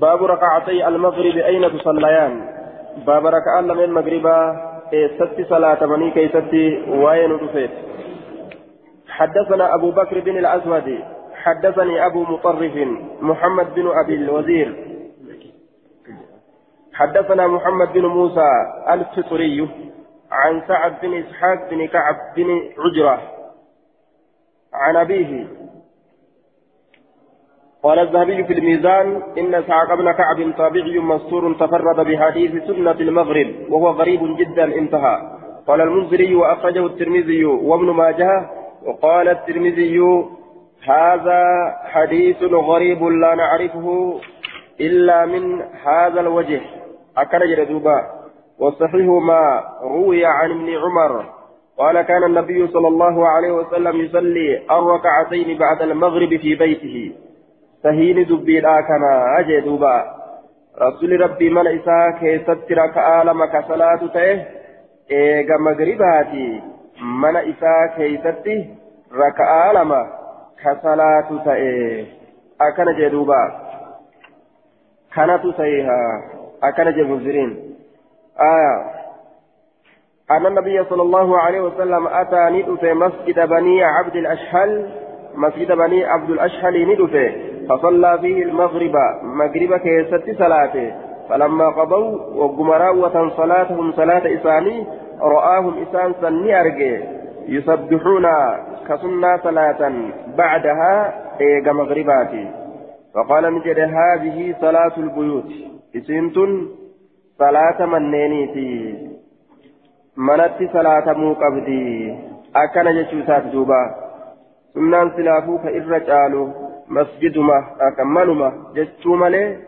باب ركعتي المغرب أين تصليان؟ باب ركعة لمن المغرب ست صلاة مني كي ست وين رفيت حدثنا أبو بكر بن الأسود حدثني أبو مطرف محمد بن أبي الوزير. حدثنا محمد بن موسى الفطري عن سعد بن إسحاق بن كعب بن عجرة. عن أبيه قال الذهبي في الميزان إن سعد بن كعب طابعي مستور تفرد بحديث سنة المغرب وهو غريب جدا انتهى. قال المنذري وأخرجه الترمذي وابن ماجه وقال الترمذي هذا حديث غريب لا نعرفه إلا من هذا الوجه. أكرج دوبا والصحيح ما روي عن ابن عمر قال كان النبي صلى الله عليه وسلم يصلي الركعتين بعد المغرب في بيته. سهين دبي كما أجي دوبا. رسول ربي من إساء كيست ركعة لما كصلاة تيه إيغا مغرباتي من إساء كيست ركعة لما كصلاة تيه أكن جدوبا كانت سيها أكن جمزرين آية. أن النبي صلى الله عليه وسلم أتى ندف مسجد بني عبد الأشهل. مسجد بني عبد الأشهل ندف فصلى فيه المغرب مغرب كيست صلاته. فلما قضوا وقمراوة صلاتهم صلاة إساني رآهم إسان سني أرجي يسبحون كسنة صلاة بعدها إيجا مغرباتي. فقال نجد هذه صلاة البيوت. إسنتن صلاة منينيتي. منت صلاة موقبدي أكن جتشوسات دوبا. سنان سلافو مسجدما أكملما جتشو مالي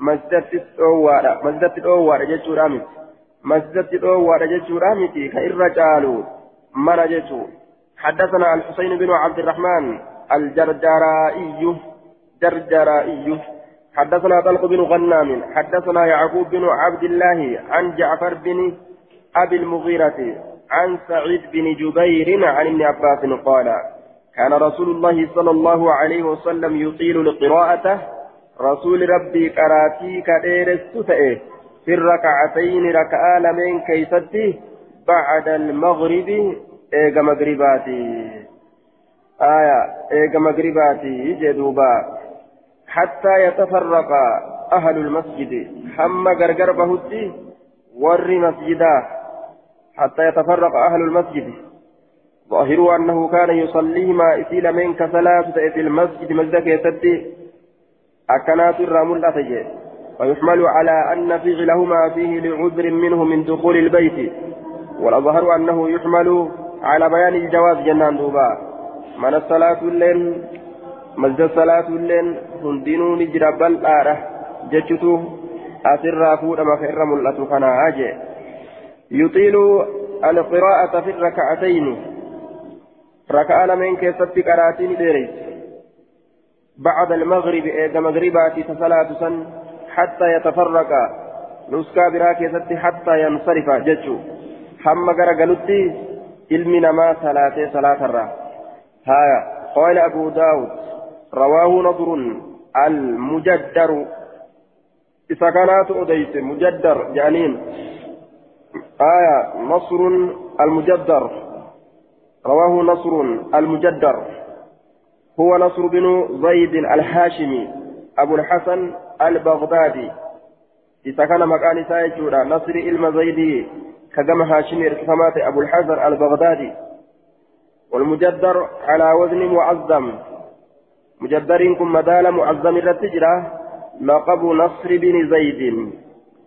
مسجدت أووادا مسجدت أووادا جتشو رامت مسجدت أووادا جتشو رامتي كإر جالو من جتشو حدثنا الحسين بن عبد الرحمن الجرجرائي جرجرائي حدثنا طلق بن غنام حدثنا يعقوب بن عبد الله عن جعفر بن أبي المغيرة عن سعيد بن جبير عن ابن عباس قال كان رسول الله صلى الله عليه وسلم يطيل القراءة رسول ربي كراتي كدير في الركعتين ركعة لمن كيستي بعد المغرب إيجا مغرباتي. آية إيجا مغرباتي جدوبا حتى يتفرق أهل المسجد هم غرغر بهدي ور مسجدا. حتى يتفرق أهل المسجد. ظاهر أنه كان يصليهما إسيل من كصلاة في المسجد مسجد يسدي. أكنات الرامل أتجي ويحمل على أن فعلهما فيه لعذر منه من دخول البيت. والأظهر أنه يحمل على بيان الجواز جنان دوبا. من الصلاة اللين مسجد الصلاة اللين هندينو نجرى بل آره. جتشتو أسر فود ما خير ملأة كنا أجي يطيل القراءة في الركعتين. ركعة لمن كيست قراتين ديريس بعد المغرب إذا مغربات تصلاة سن حتى يتفرق. نسكا براكيست حتى ينصرف جتشو. حمى قرقلتي علم نما صلاة صلاة الرا. هايا. قال أبو داود رواه نضر المجدر. كانت أديت مجدر جانين. آية نصر المجدر. رواه نصر المجدر. هو نصر بن زيد الهاشمي أبو الحسن البغدادي. إذا كان مكان سايجورا نصر إلما زيدي كجمع هاشمي ارتفامات أبو الحسن البغدادي. والمجدر على وزن معظم. مجدر كن مدال معظم الرتجرة لقب نصر بن زيد.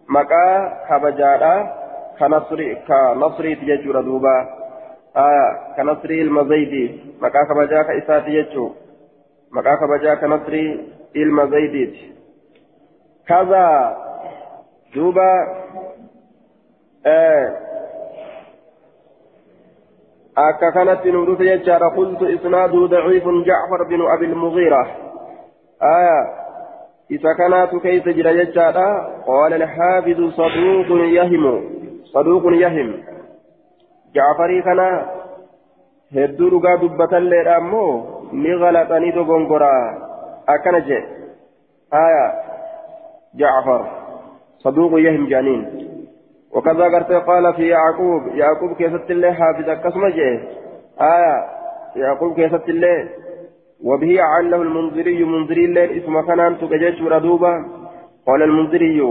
مكا كبجارة كنصر كنصر تججر دوبا. آه كنصر المزيد مكا كبجا كإسات يجو مكا كبجا كنصر المزيد كذا دوبا akka kanatti nu dhufe jechaadha qultu isnaaduu daciifun jacfar binu abi lmugiira aya isa kanaatu keeysa jira jechaadha qaala alxaafidu saduuqun yahimu saduuqun yahim jacfarii kana hedduu dhugaa dubbatalleedha ammoo ni galaxanii dogongoraa akkana jee aya جعفر صدوق يهم جانين وكذا قرت قال في يعقوب يعقوب كيست الله حافظ كسم آية يعقوب كيست الله وبه عله المنذري منذري الله اسم كان تجج ردوبا قال المنذري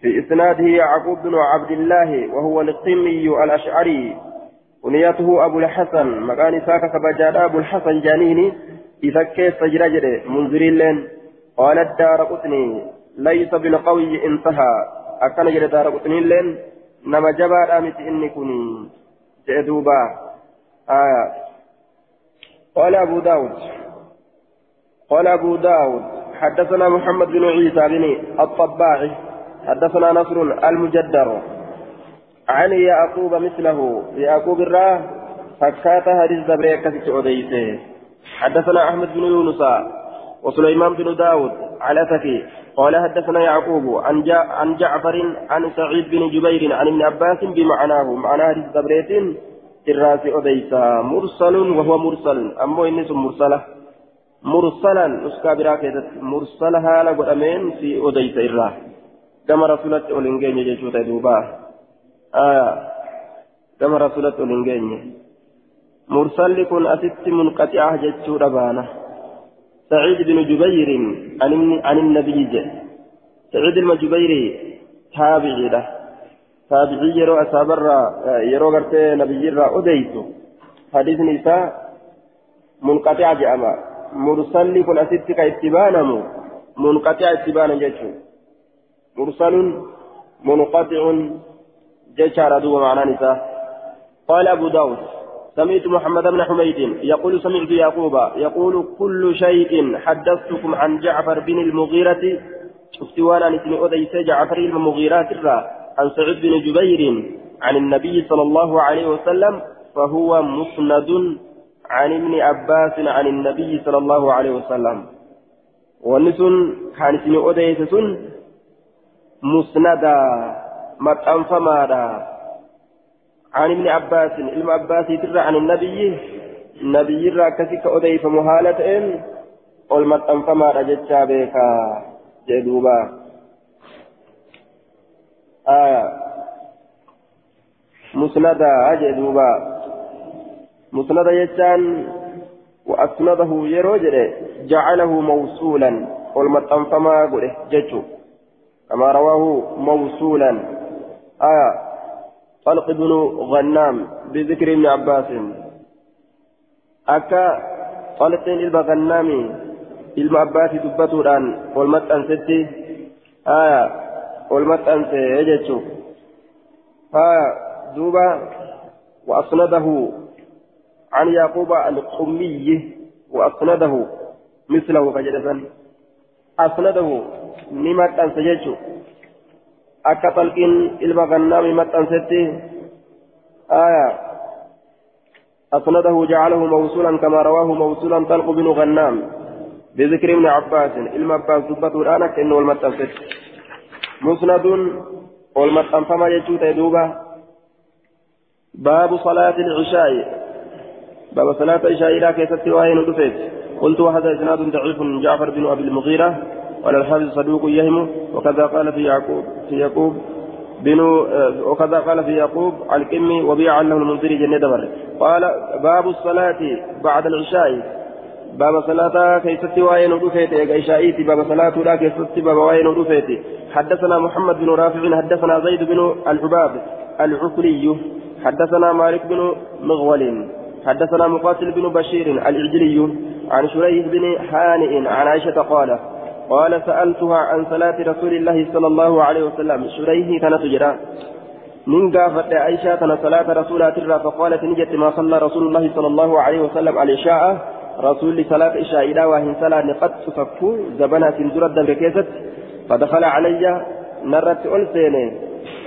في إسناده يعقوب بن عبد الله وهو القمي الأشعري ونيته أبو الحسن مكان ساكا كبجاد أبو الحسن جانيني إذا كيف جرجر منذري لين. قال الدار قطني ليس بالقوي انتهى. أكن جرى دار قطني لين نما جبار آمت إني كني جدوبا آية. قال أبو داود. قال أبو داود حدثنا محمد بن عيسى بن الطباعي حدثنا نصر المجدر. عن يعقوب مثله يعقوب الراه فكات حديث دبريك أديسه حدثنا أحمد بن يونس وسليمان بن داود على تكي قال حدثنا يعقوب عن جا عن جعفر عن سعيد بن جبير عن ابن عباس بمعناه معنى حديث دبريت الراس أديسا مرسل وهو مرسل أمو إنس مرسلة مرسلا نسكا براكة مرسلها لقدمين في أديسا الراه كما رسولت أولنجين يجوت دوبا آية كما رسولت أولنجين مرسل كن أست منقطعة جتشو ربانة سعيد بن جبير عن النبي جل سعيد بن جبير تابعي له. تابعي يرو أسابر يرو غرت نبي را أديتو. حديث نساء منقطع جأما. مرسل كن أست كاتبانم منقطع اتبانا جتشو. مرسل منقطع جشار دوب معنى نساء. قال أبو داود سمعت محمد بن حميد يقول سمعت يعقوب يقول كل شيء حدثتكم عن جعفر بن المغيرة. شفت وأنا نسمع أديس جعفر المغيرات عن سعيد بن جبير عن النبي صلى الله عليه وسلم فهو مسند عن ابن عباس عن النبي صلى الله عليه وسلم. ونسن كان اسمه أديس مسندا. مطنفمادا عن ابن عباس ابن عباس ترى عن النبي النبي را كسك أديف مهالة إن والمطنفما رجتشا بيكا جدوبا آية مسندا جدوبا مسندا يجان وأسنده يروجر جعله موصولا والمطنفما قوله ججو كما رواه موصولا آية. طلق بن غنام بذكر ابن عباس. أكا طلق إلما غنام إلما عباس دبتوران والمت أنستي آية. والمت أنت يجتشو آية. دوبا وأسنده عن يعقوب القمي وأسنده. مثله فجلسا أسنده نمت أنسجتشو akka talqiin ilma gannaami maxxansetti آية أسنده جعله موصولا كما رواه موصولا طلق بن غنام بذكر ابن عباس إلما عباس دبته الآن كأنه المتنفس مسند والمتن فما يجوت يدوبا باب صلاة العشاء باب صلاة العشاء إلى كيست وهي ندفت قلت وهذا إسناد ضعيف جعفر بن أبي المغيرة ولا الحافظ صدوق يهم وكذا قال في يعقوب في يعقوب بنو آه، وكذا قال في يعقوب الكمي وبيع عنه المنذري جنة دبر. قال باب الصلاة بعد العشاء. باب صلاة كيست وين ودفيت عشائيتي. باب صلاة لا كيست باب وين ودفيت حدثنا محمد بن رافع. حدثنا زيد بن الحباب العقلي حدثنا مالك بن مغول. حدثنا مقاتل بن بشير العجلي عن شريح بن حانئ عن عائشة قال قال سألتها عن صلاة رسول الله صلى الله عليه وسلم. شريه كانت تجرى. من قافت عائشة كان صلاة رسول الله فقالت نجت ما صلى رسول الله صلى الله عليه وسلم العشاء. رسول صلاة إشاء إلى وهن صلاة قد تفكوا زبنا سندرة دم فدخل علي نرت ألسين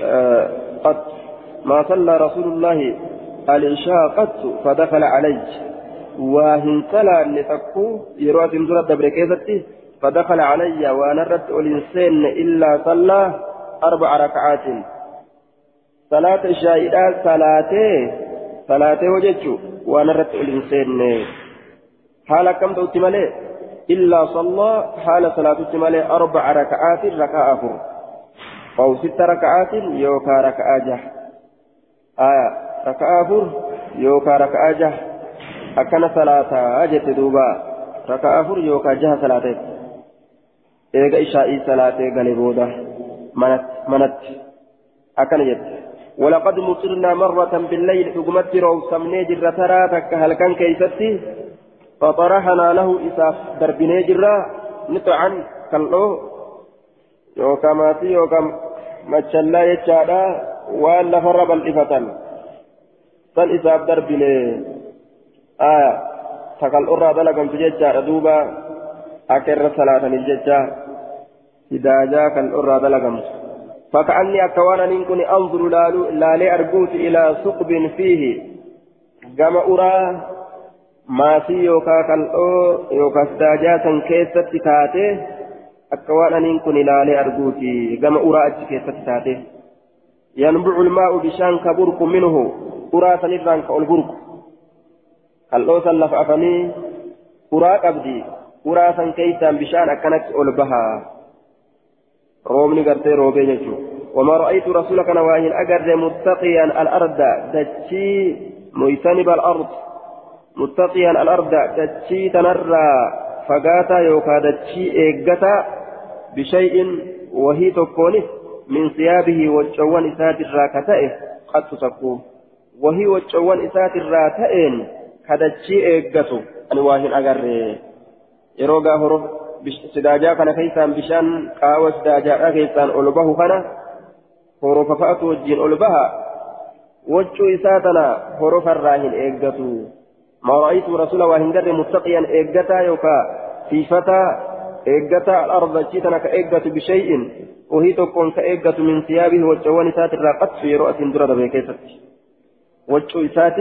آه قد ما صلى رسول الله العشاء قد فدخل علي. وهن صلاة نفكوا يروى سندرة دم فدخل علي وأنا رد الإنسان إلا صلى أربع ركعات. صلاة الشاهدة صلاته صلاته وجدت وأنا رد الإنسان. حالا كم دوتي مالي إلا صلى حال صلاة مالي أربع ركعات ركعة أفر. أو ست ركعات يوكا ركعة جه. آية ركعة أفر يوكا ركعة جه. أكن صلاة أجت دوبا. ركعة أفر يوكا جه صلاة. إيغا إشائي صلاة غلبودا منت منت أكن جت ولقد مطرنا مرة بالليل حكمت رو سمني جرة ترى تك هل كان كيستي فطرحنا له إساف دربني جرة نطعا كالو يوكا ماتي يوكا مجلا يجادا وأن لفر بالإفة سن إساف دربني آية تكال أرى دلقم تججا دوبا أكر صلاة الججا إذا جاء الأرى دلقم فكأني أكوانا نكون أنظر لالي أرجوت إلى ثقب فيه كما أرى taate akka waan aniin kun ilaalee arguuti gama uraa achi keessatti taate yanbucu ilmaa'u bishaan ka burqu minhu uraa sanirraan ka ol burqu kal'oo san lafa afanii uraa qabdi uraa san keeysaan bishaan akkanatti ol bahaa roobni gartee roobee jechuudha وما رأيت رسولك نواهي أجر متقيا الأرض دتشي مجتنب الأرض متقيا الأرض دتشي تنرى. فقاتا يوكا دتشي إيقتا بشيء وهي تكونس من ثيابه وجوان إسات الراكتائه قد تسكوه وهي وجوان إسات الراتائن كدتشي إيقتو أنواهن أقر يروغا هرب bishaan qaawa sidaajaadhaa keessaan ol bahu kana horofa fa'atu wajjin ol baha waccuu isaa tana horofarraa hin eeggatu ما رأيت رسول هنجر متقيا إيجتا يوكا. سيفتا إيجتا الأرض جيتنا كإيجة بشيء. وهي تكون كإيجة من ثيابه والجوان سات الراقت في رؤس درد بكيست وجو سات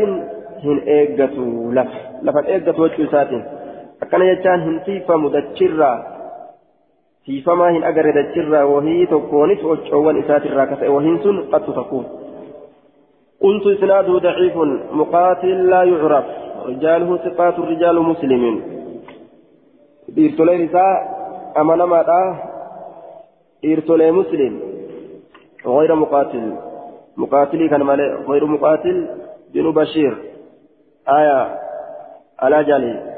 هن إيجة لف لفت إيجة وجو سات أكن يجان هن سيفا مدتشرا سيفا ما هن أجر دتشرا وهي تكونس وجوان سات الراقت وهن سن قد تكون قلت إسناده ضعيف مقاتل لا يعرف رجاله ثقات رجال مسلمين dhiirtolee isaa amanamaadha dhiirtolee muslim غير مقاتل مقاتل كان مالي غير مقاتل بن بشير آية الأجلي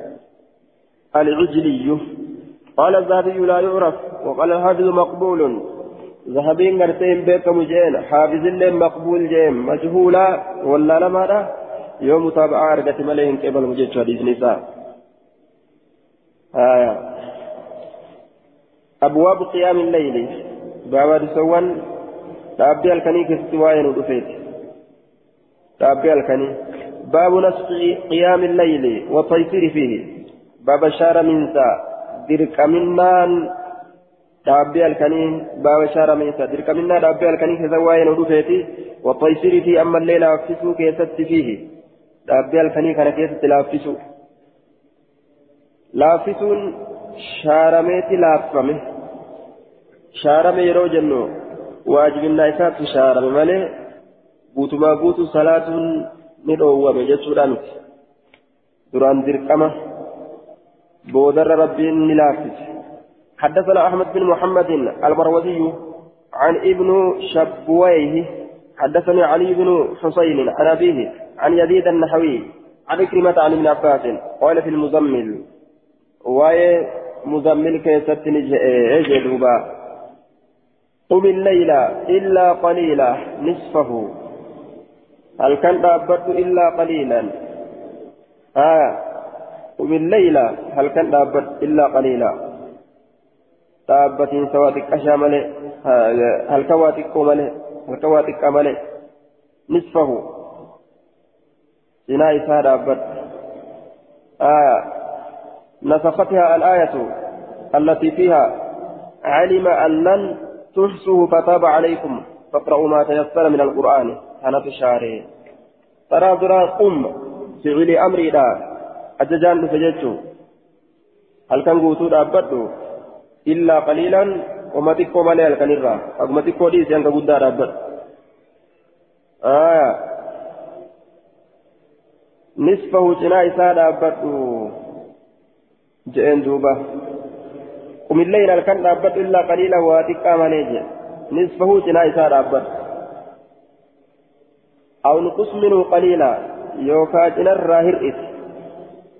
العجلي. قال الذهبي لا يعرف وقال الحافظ مقبول. ذهبين قرتين بيك مجين حافظ اللين مقبول جيم. مجهولا ولا لما يوم متابعة أرقت مليهم قبل مجيد حديث نساء. آية. أبواب قيام الليل. باب سوان. تابع الكني كستواين ودفيت تابع الكني. باب نسق قيام الليل والتيسير فيه. باب شار منسى درك منان تابع الكني باب شار منسى درك منا تابع الكني كستواين ودفيت والتيسير فيه أما الليل أفسسوا كيست فيه halkanii kana keessatti laaffisu laaffisuun shaarameeti laaffame shaarame yeroo jennu waajibinnaa isaatti shaarame malee guutumaa guutu salaatuun ni dhoowwame jechuudha miti duraan dirqama بودر ربي نلافس حدثنا أحمد بن محمد المروزي عن ابن شبويه. حدثني علي بن حسين عن أبيه عن يزيد النحوي عن كلمة عن ابن عباس قال في المزمل. واي مزمل كيست نجدوبا قم الليل إلا قليلا نصفه. هل كان إلا قليلا؟ آه. قم الليل هل كان دابت إلا قليلا؟ دابت سواتك أشامل هل كواتك ملئ هل كواتك ملئ نصفه. سنا إساء أبد آية. نسختها الآية التي فيها علم أن لن تحصوه فتاب عليكم فاقرأوا ما تيسر من القرآن. أنا شعره ترى ترى قم فعل أمري لا أججان فجدت هل كان قوتو أبد إلا قليلا وما تكو مالي الكنيرة أو ما تكو ديس ينك قد أبد آية نصفه جنا إساء أبدو جئن دوبا قم الليل الكن دابت إلا قليلا واتقى مليجي نصفه جنا إساء دابت أو نقص منه قليلا يوكا جنا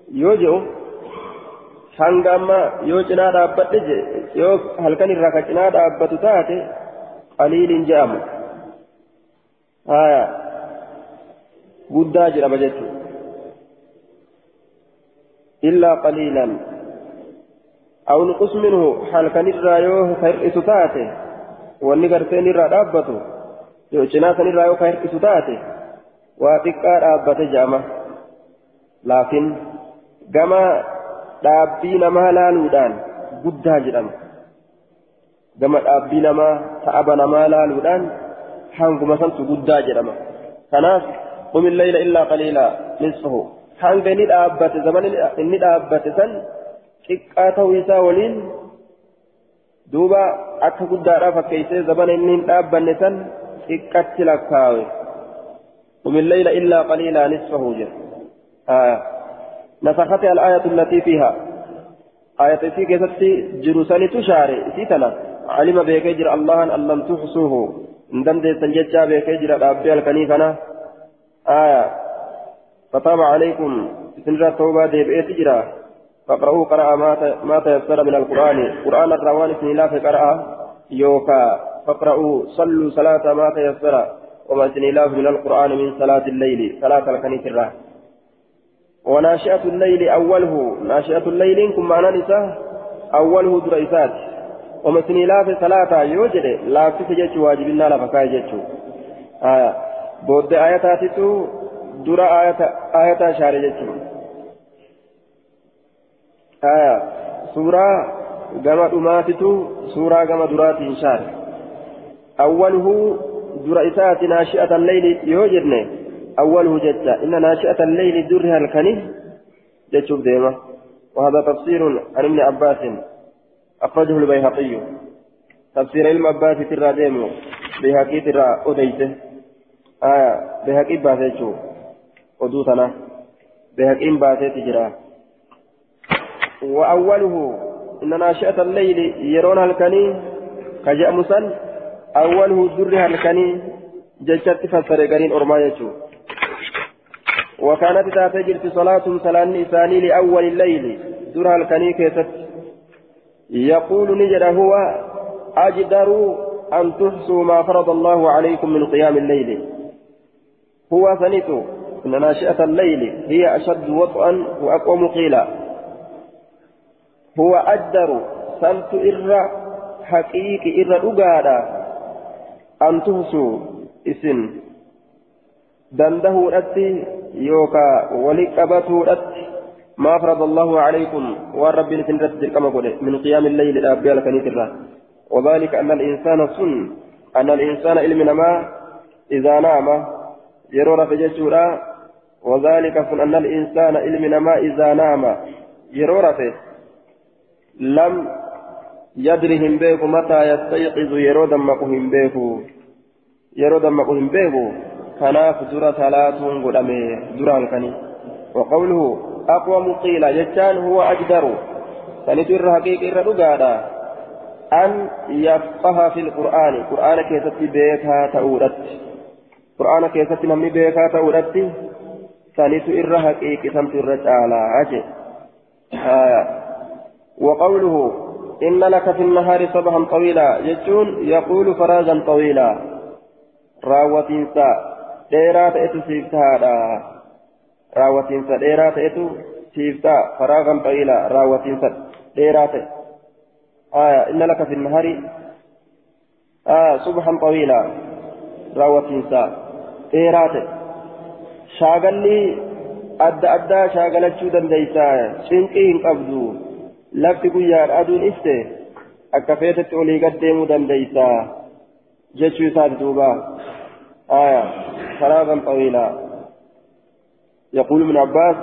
إس يوجو hanga amma yoo cinaa dhaabbadhe je yoo halkan irraa ka cinaa dhaabbatu taate qaliiliin je'amu haya guddaa jedhama jechuudha illaa qaliilan aw nuqus minhu halkan irraa yoo ka hir'isu taate wanni garteen irraa dhaabbatu yoo cinaa san irraa yoo ka hir'isu gama dhaabbii namaa laaluudhaan guddaa jedhama gama dhaabbii namaa ta'aba namaa laaluudhaan hanguma santu guddaa jedhama kanaaf qum illayla illaa qaliilaa nisfahu hanga inni dhaabbate zaman inni dhaabbate san xiqqaa ta'uu isaa waliin duuba akka guddaadhaa fakkeessee zaman inni hin dhaabbanne san xiqqatti lakkaawe qum illayla illaa qaliilaa nisfahu jedha نسختها الآية التي فيها. آية في كيست جلوسان تشاري. سيتنا علم بيكجر الله أن لم تحصوه. ندم دي سنججا بيكجر الأبي الكنيفنا آية. فتاب عليكم. سنرى التوبة دي بإيه تجرى فاقرأوا قرأ ما تيسر من القرآن. قرآن الروان سن الله في قرأ يوكا. فاقرأوا صلوا صلاة ما تيسر. وما سن الله من القرآن من صلاة الليل. صلاة الكنيف الراه وناشئة الليل أوله ناشئة الليل كم معنى نساء؟ أوله دريسات ومسني لا في صلاة يوجد لا في سجد واجب الله لا فكاي جتشو آية بود آيات تتو درا آيات آيات شار جتشو آية سورة gama dhumaatitu suuraa gama duraatiin shaare awwaluhu dura isaati naashi'atan leyli yoo jenne أوله جتا إن ناشئة الليل درها الكني جتشوف ديما. وهذا تفسير عن ابن عباس. أخرجه البيهقي. تفسير علم عباس ترى ديمو. بيهقي ترى أديته آية بيهقي باسيتشو أدوتنا بيهقي باسيت جرا. وأوله إن ناشئة الليل يرون الكني. كجأ مسن. أوله درها الكني. جتشت فسر قرين أرما يجو وكانت تاتجر صلاة صلاة إساني لأول الليل درها الكنيكة يقول نجد هو أجدر أن تحصوا ما فرض الله عليكم من قيام الليل. هو ثنيت إن ناشئة الليل هي أشد وطئا وأقوم قيلا. هو أجدر سنت إر حقيقي إر أقادا أن تحصوا إسن. دنده أتي يوكا ولقبته ما فرض الله عليكم والرب نتنرد كما من قيام الليل إلى أبيال كنيترا وذلك أن الإنسان سن أن الإنسان علم ما إذا نام يرور في جسورا وذلك سن أن الإنسان علم ما إذا نام يرور في لم يدرهم بيكو متى يستيقظ يرود مقهم بيكو يرود مقهم بيكو kanaaf dura salaatuun godhame duraan kani وقوله أقوم قيل جتان هو أجدر. سنت إر حقيق إر رقادا أن يفقه في القرآن. قرآن كيست بيكا تأورت قرآن كيست نمي بيكا تأورت سنت إر حقيق سمت الرجالة أجي. آية وقوله إن لك في النهار صبحا طويلا. يجون يقول فراغا طويلا. راوتين dheeraa ta'etu siif tahaadha raawwatiinsa dheeraa ta'etu siif ta'a faraagan qabiila raawwatiinsa dheeraa ta'e. آية إن لك في النهار آه صبحا طويلا راوتينسا إيرات شاغلي أدى أدى شاغلتشو دنديسا شنقين قبضو لفت قيار أدون إفته أكفيتت أولي قدمو دنديسا جتشو ساد دوبا آية فراغا طويلا يقول ابن عباس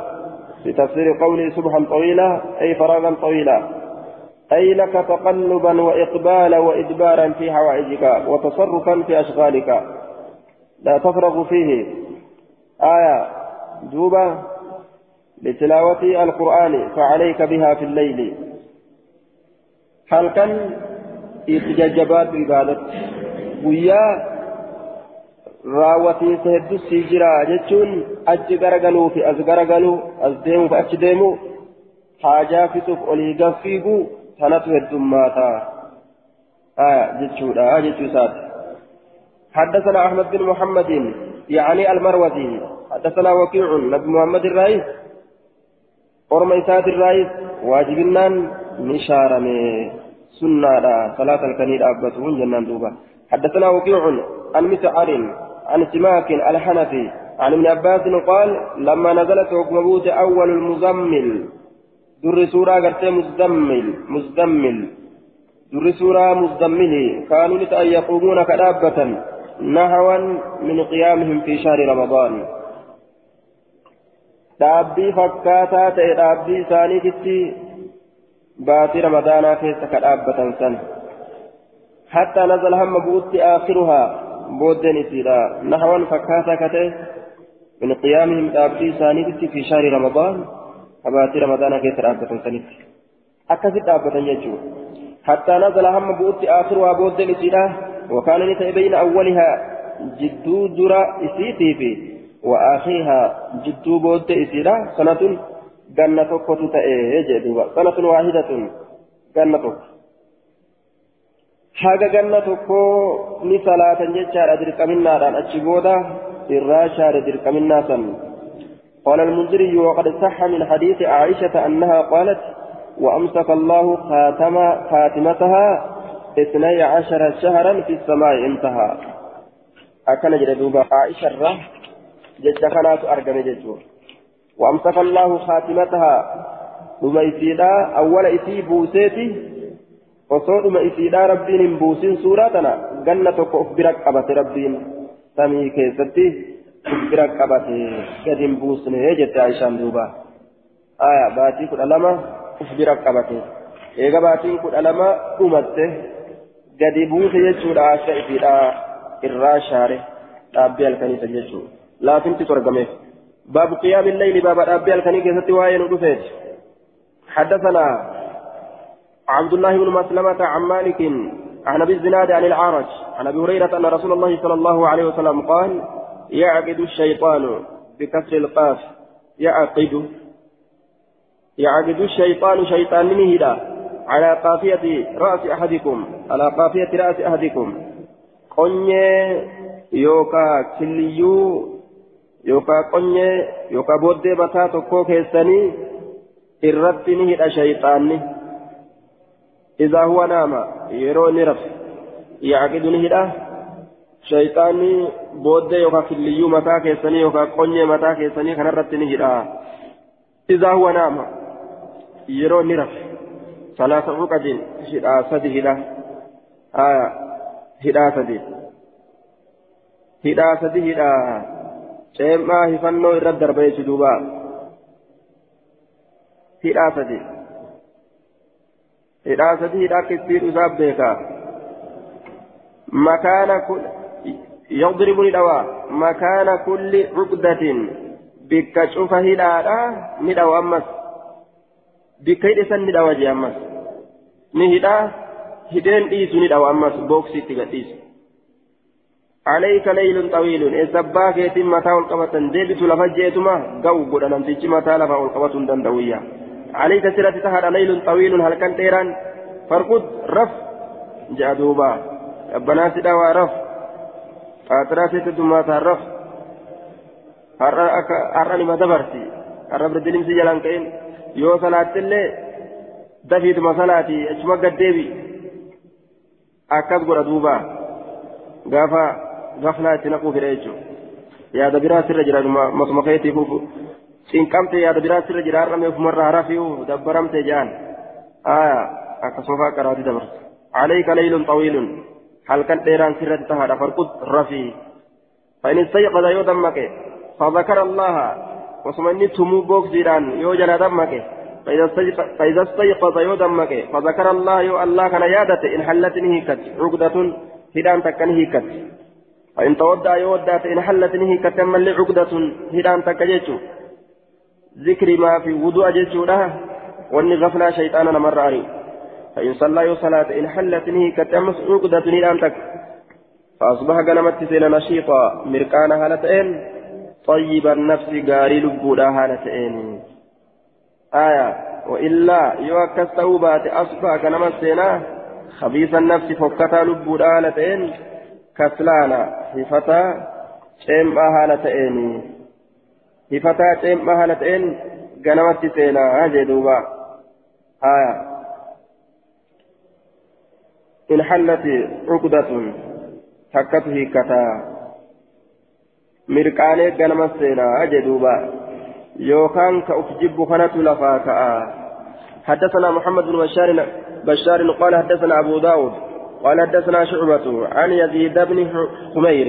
في تفسير قوله سبحا طويلا أي فراغا طويلا أي لك تقلبا وإقبالا وإدبارا في حوائجك وتصرفا في أشغالك. لا تفرغ فيه. آية دوبا لتلاوة القرآن فعليك بها في الليل. كان إتجاجبات عبادة ويا raawwatiinsa hedduu sii jira jechuun achi garagaluu fi as garagaluu as deemuu fi achi deemuu haajaa fixuuf olii gaffiigu sanatu heddummaata jechuudha jechuu isaati حدثنا أحمد بن محمد يعني المروزي حدثنا وكيع نبي محمد الرئيس أرميسات الرئيس واجبنا نشارمي سنة صلاة الكنيد أبتون جنان دوبا حدثنا وكيع عن مسعر عن سماك الحنفي عن ابن عباس قال لما نزلت حكم أول المزمل. در سورة قرتي مزدمل مزدمل در سورة مزدمل كانوا لتأن يقومون كدابة نهوا من قيامهم في شهر رمضان. dhaabbii fakkaataa ta'e dhaabbii isaaniititti baatii ramadaanaa keessa ka dhaabbatan san hattaa nazala hamma bu'utti aakhiruhaa بودن إسيرا نحوا فكاتا كته من قيامهم دابتي سانيت في شهر رمضان. أباتي رمضان كيف رابطة سنت أكثر رابطة يجو. حتى نزل هم بوت آخرها بودن إسيرا وكان نتأي بين أولها جدو درا إسيتي في. وآخرها جدو بود إسيرا سنة جنة كتو سنة واحدة جنة haga ganna tokko ni salaatan jechaadha dirqaminnaadhaan achi booda irraa shaare dirqaminnaa san قال المنذري وقد صح من حديث عائشة أنها قالت وأمسك الله خاتم خاتمتها اثني عشر شهرا في السماء انتهى أكن جلدوبا عائشة الرح جج كانت أرقم وأمسك الله خاتمتها ثم إسيدا أول إسي بوسيتي osoodhuma isiidhaa rabbiin hin buusin suuraa tana ganna tokko of bira qabate rabbiin samii keessatti of bira qabate gad hin buusne jette aishaan duuba aya baatii kudha lama of bira qabate eega baatiin kudha lama dhumatte gadi buuse jechuudha akka isiidhaa irraa shaare dhaabbii halkaniisa jechuudha laafinti torgameef baabu qiyyaami illee baaba dhaabbii halkanii keessatti waa'ee nu dhufeeti حدثنا عبد الله بن مسلمة عن مالك عن أبي الزناد عن العارج عن أبي هريرة أن رسول الله صلى الله عليه وسلم قال يعقد الشيطان بكسر القاف. يعقد. يعقد الشيطان شيطان من على قافية رأس أحدكم على قافية رأس أحدكم. قنية يوكا كليو يوكا قنية يوكا بودي بتاتو كوكيساني الرد هدا شيطاني. إذا هو نام يروني رف يعقدني هدا شيطاني بود يوكا كليو متى كيسني يوكا قني متى كيسني كان رتني هدا إذا هو نام يروني رف ثلاث عقد هدا سدي هدا. آية هدا سدي هدا سدي هدا. ceemaa hifannoo irra darbee duuba hidhaa sadi hidhaa sadii hidhaa kittiin isaa beeka makaana يضرب ندوا مكان كل عقدة بك شوف هدادا ندوا أمس بك يدسن ندوا جي أمس نهدا هدين إيسو ندوا أمس بوكسي تغتيس عليك ليل طويل إسباك يتم متى والقبة ديبت لفجيتما قو قد نمتج متى لفا والقبة دندوية عليك سيرة تهر ليل طويل هل كان تيران فرقد رف جادوبا ربنا سيدا رف فاترا سيت دما رف har'a nima dabarti har'a birdilimsi jalan ka'in yoo salaattillee dafiituma salaati achuma gaddeebi akkas godha duuba gaafa gaflaa itti naquu fedha jechuudha yaada biraa sirra jira masuma keetiif cinqamte yaada biraa sirra jira har'a meefumarraa harafiu dabbaramte jaan. Aya akkasuma faa qaraati dabarsa عليك ليل طويل هل كان ديران سرة تهدى فرقد رفي فإن استيقظ يودمك فذكر الله وسمني تمو بوك زيران يوجل دمك فإذا استيقظ يودمك فذكر الله يو الله كان يادت إن حلت نهيكت عقدة هدان تكن هيكت فإن تودع يودات إن حلت نهيكت من عقدة هدان تكجيتو ذكر ما في وضوء جيشودا واني غفلا شيطانا مرة أري فإن صلى صلاة إن حلت نهي كتمس عقدة أنتك. فأصبح قنمت سين نشيطا مركانا هالتين طيب النفس قاري لبودا هالتين آية وإلا يوكس توبات أصبح قنمت سينا. خبيث النفس فكتا لبودا هالتين كسلانا هفتا شيم هالتين هفتا شيم هالتين قنمت سينا هذه دوبا آية إن حلت عقدة takkatu hiikkataa mirqaalee ganama seenaa jedhuuba yookaan ka uf jibbu kanatu lafaa ka'a. حدثنا محمد بن بشار بشار قال حدثنا أبو داود قال حدثنا شعبة عن يزيد بن حمير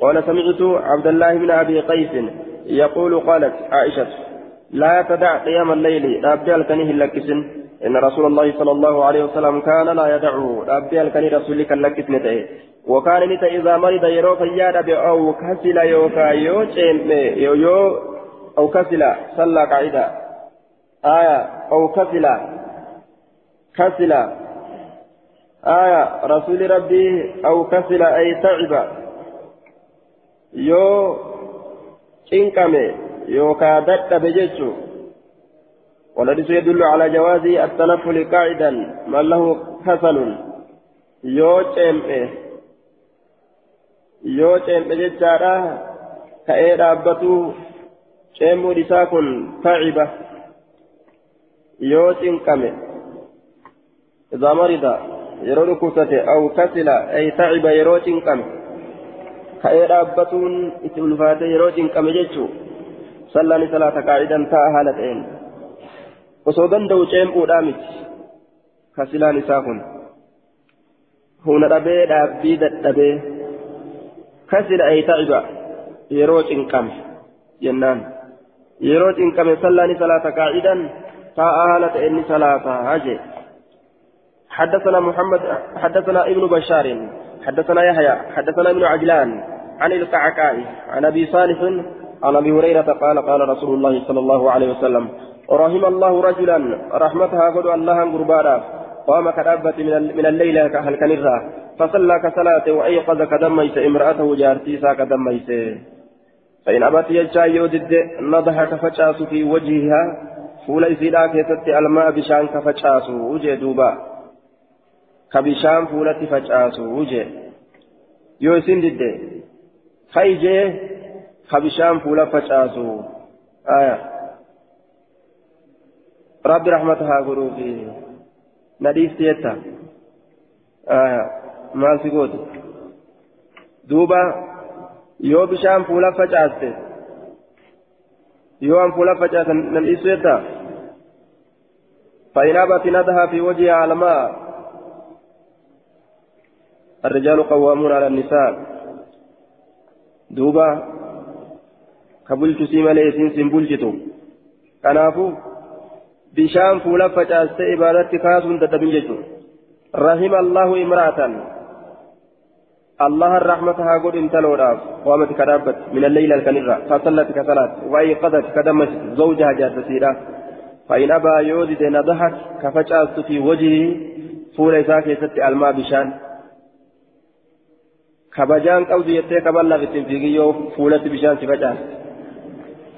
قال سمعت عبد الله بن أبي قيس يقول قالت عائشة لا تدع قيام الليل أبدأ الكنيه لكسن إن رسول الله صلى الله عليه وسلم كان لا يدعه أبدأ الكنيه رسولك لكسن وكان نتا إذا مرض يرو فيادا أو كسل يوكا يو يو يو أو كسل صلى قاعدة. آية أو كسل كسل. آية رسول ربي أو كسل أي تعب. يو إنكمي يوكا دت بجيتشو والحديث يدل على جواز التنفل قاعدا من له كسل يو yoo ceembe jechaadha ka'ee dhaabbatu ceemmuun isaa kun taciba yoo cinqame idaa marida yeroo dhukkubsate aw kasila ay taciba yeroo cinqame ka'ee dhaabbatuun itti ulfaate yeroo cinqame jechuu sallaan salaata qaacidan ta'a haala ta'een osoo danda'u ceem'uudhaa miti kasilaan isaa kun huna dhabee dhaabbii dadhabee كسل أي تعب يروج إنكم جنان يروج إنكم صلاني صلاة قاعدا فآلت إني صلاة هاجي حدثنا محمد حدثنا ابن بشار حدثنا يحيى حدثنا ابن عجلان عن القعقاع عن أبي صالح عن أبي هريرة قال قال رسول الله صلى الله عليه وسلم ورحم الله رجلا رحمتها قد الله قربانا قام كدابة من الليل هل كنرا فصلى كصلاة وأيقظ كدميس امرأته جارتيسا كدميس فإن أبت يجا يودد نضح كفشاس في وجهها فول إسيدا كيست الماء بشان كفشاس وجه دوبا. كبشان فولت فشاس وجه يوسين دد خيجي كبشان فول فشاس آية رب رحمتها قروفي نديس يتا آية maal si goote? Duuba yoo bishaan fuula facaaste yoo an fuula facaasan nan dhiisu jedhaa فإن أبت ندها في وجهها الماء الرجال قوامون على النساء. دوبا كبلت سيما ليسين سنبلجتو كنافو بشام فولا فجأة إبادة كاس تتبين جتو. رحم الله امرأة الله الرحمة هاقول انتلوداف قامت كدابت. من الليل الكنرة. فصلت كصلاة. وأيقظت كدمت. زوجها جاد سيرة فإن أبى يوزد نضحك كفجأت في وجهه. فول إساك يست الماء بشان. Jettee kaballaa ittiin fiigiyyoo fuulatti bishaan si facaaste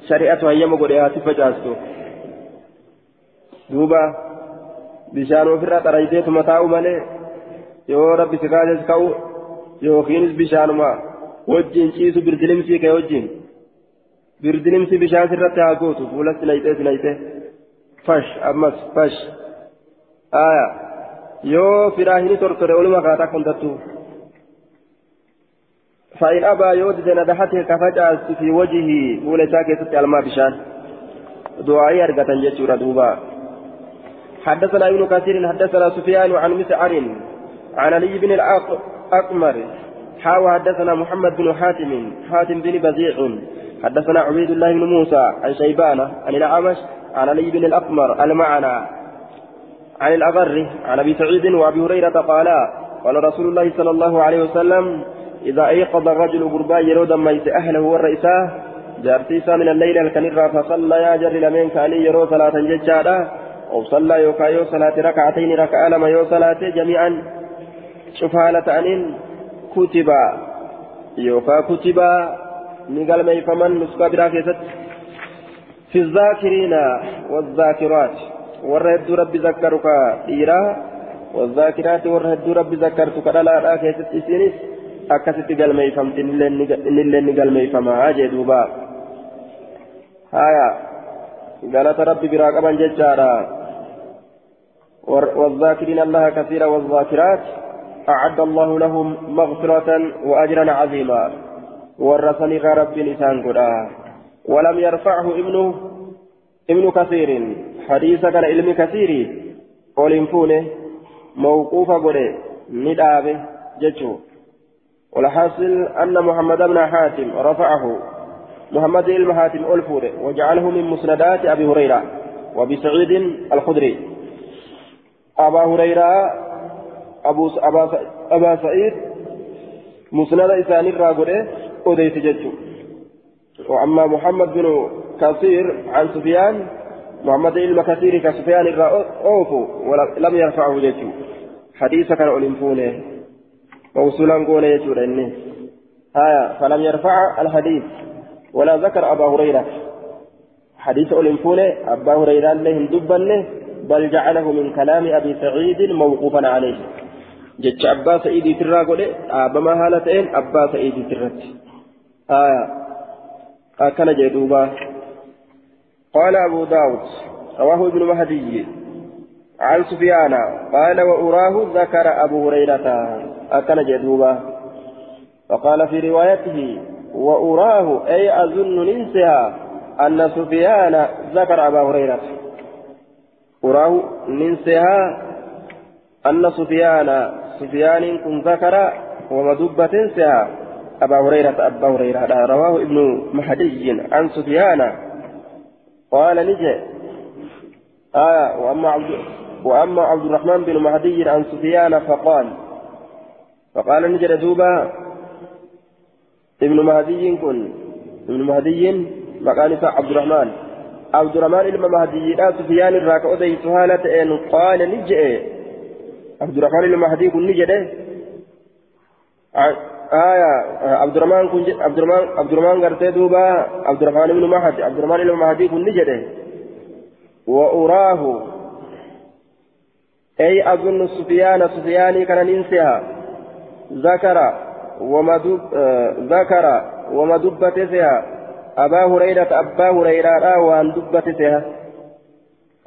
shari'atu hayyama godhe haa si facaastu duuba bishaan ofirraa xarayiteetuma taa'u malee yoo rabbi si kaases ka'u yookiinis bishaanuma wajjin ciisu birdilimsii kee wajjin birdilimsi bishaan sirratti haa gootu fuula sinayxee sinayxee fash ammas fash aya yoo firaahini tortore oluma kaataa kontattu فإن أبى يودد ندحته كفجأة في وجهه فول ساكت الماء بشان دعائي أرقة جسورة دوبا حدثنا ابن كثير حدثنا سفيان عن مسعر عن علي بن الأقمر حاوى حدثنا محمد بن حاتم حاتم بن بزيع حدثنا عبيد الله بن موسى عن شيبانة عن الأعمش عن علي بن الأقمر المعنى عن الأغر عن أبي سعيد وأبي هريرة قالا قال رسول الله صلى الله عليه وسلم إذا أيقظ الرجل قربا يرود ميت أهله والرئيساه جارتيسا من الليل الكنرة فصلى يا جر لمن كاني يرو صلاة ججارة أو صلى يوكا يو صلاة ركعتين ركعة لما يو صلاة جميعا. شوف هالة أنين كتبا يوكا كتبا نقل ما يفهمن نسكا براكزت في الذاكرين والذاكرات ورهد ربي ذكرك إيرا والذاكرات ورهد ربي ذكرتك لا لا كيست إسينيس. قال ما يفهمت إن قال ما يفهمها جدوبا هايا قالت ربي براقبا ججارا والذاكرين الله كثيرا والذاكرات أعد الله لهم مغفرة وأجرا عظيما ورثني رب لسان قرآن ولم يرفعه ابنه ابن كثير حديث كان علم كثير قول فونه موقوف قرآن ندابه ججو والحاصل أن محمد بن حاتم رفعه. محمد بن حاتم ألفوره وجعله من مسندات أبي هريرة وأبي سعيد الخدري. أبا هريرة أبو أبا, أبا سعيد مسند إسان الراغوري أوديت ججو وأما محمد بن كثير عن سفيان محمد بن كثير كسفيان الرأوف ولم يرفعه ججو حديث كان موصولا قول يجور إني. آية فلم يرفع الحديث. ولا ذكر أبا هريرة. حديث أولنفونه أبا هريرة لهم دبا بل جعله من كلام أبي سعيد موقوفا عليه. جتش أبا سعيد ترى قول أبا ما هالتين أبا سعيد ترت. آية أكل جدوبا. قال أبو داود رواه ابن مهدي. عن سفيان قال وأراه ذكر أبو هريرة أكل جدوبا. فقال في روايته وأراه أي أظن ننسها أن سفيان ذكر أبا هريرة. أراه ننسها أن سفيان سفيان كن ذكر ومدبة تنسها أبا هريرة أبا هريرة. رواه ابن مهدي عن سفيان. قال نجي. آية وأما عبد وأما عبد الرحمن بن مهدي عن سفيان فقال فقال نجد دوبا ابن مهدي كن ابن مهدي مكان عبد الرحمن. عبد الرحمن بن مهدي لا سفيان الراك أدي سهالة إن قال نجئ عبد الرحمن بن مهدي كن نجد. آية عبد الرحمن كن عبد الرحمن عبد الرحمن قرتي دوبا عبد الرحمن بن مهدي عبد الرحمن بن مهدي كن نجد. وأراه أي أظن سفيان سفياني كان ننسيها ذكر ومدب آه ذكر ومدبتها أبا هريرة أبا هريرة وأن دبتها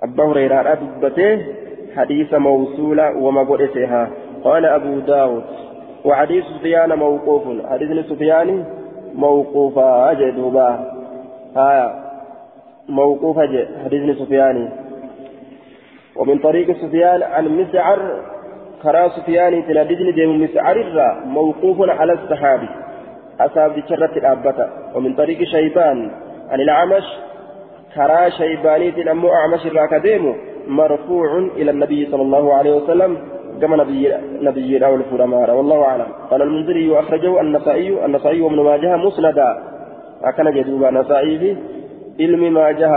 أبا هريرة دبته حديث موصولة ومبؤتها قال أبو داود. وحديث سفيان موقوف. حديث سفيان موقوفا أجدوبا آية. موقوف حديث سفيان ومن طريق سفيان عن مسعر كرا سفيان تنادجني ديم مسعر الرا موقوف على الصحابي أصاب شرة الأبتة. ومن طريق شيبان عن الأعمش كرا شيباني تنمو أعمش الرا مرفوع إلى النبي صلى الله عليه وسلم كما نبي نبي راول فرمارا والله أعلم. قال المنذري وأخرجه النسائي النسائي وابن ماجه مسندا. أكن جدوبا نسائي في علم ماجه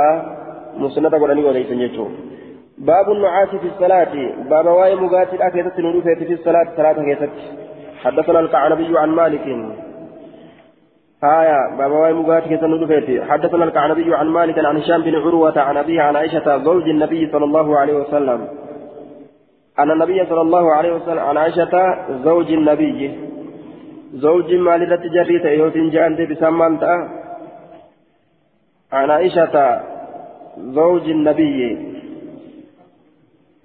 مسندا ولن وليس يجوب باب النعاس في الصلاة. باب واي مقاتل أكيدت نروفة في الصلاة صلاة كيست. حدثنا الكعنبي عن مالك. آية باب واي مقاتل كيست نروفة حدثنا الكعنبي عن مالك عن هشام بن عروة عن أبيه عن عائشة زوج النبي صلى الله عليه وسلم. أن النبي صلى الله عليه وسلم عن عائشة زوج النبي. زوج مالدة جريت يوتين جاء بسمان عن عائشة زوج النبي.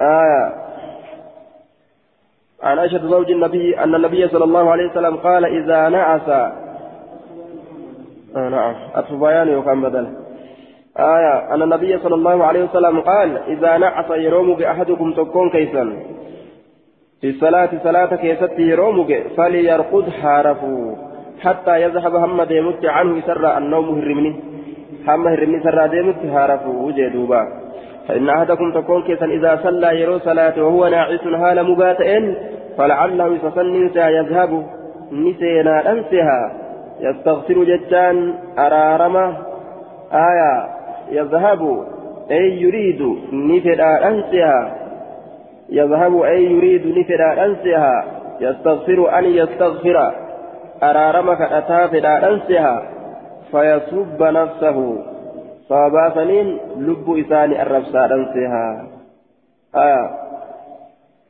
آية. عن عائشة زوج النبي أن النبي صلى الله عليه وسلم قال إذا نعس. آه نعم. أطف بيان يقام بدل. آية. أن النبي صلى الله عليه وسلم قال إذا نعس يرومك أحدكم تكون كيسا. في الصلاة صلاة كيست يرومك فليرقد حارفوا حتى يذهب هم ديمت عنه سر النوم هرمني. هم هرمني سر ديمت حارفوا وجدوبا فإن أحدكم تكون كيسا إذا صلى يرو صلاة وهو ناعس هال مباتئ فلعله يتصنن يذهب نسينا أنسها يستغفر جتان أرارمة آية. يذهب أي يريد نفدا أنسها يذهب أي يريد نفدا أنسها يستغفر أن يستغفر. أرارمة كأتا فدا أنسها فيسب نفسه. صابا سنين لب إسان الرفسا أنسها آية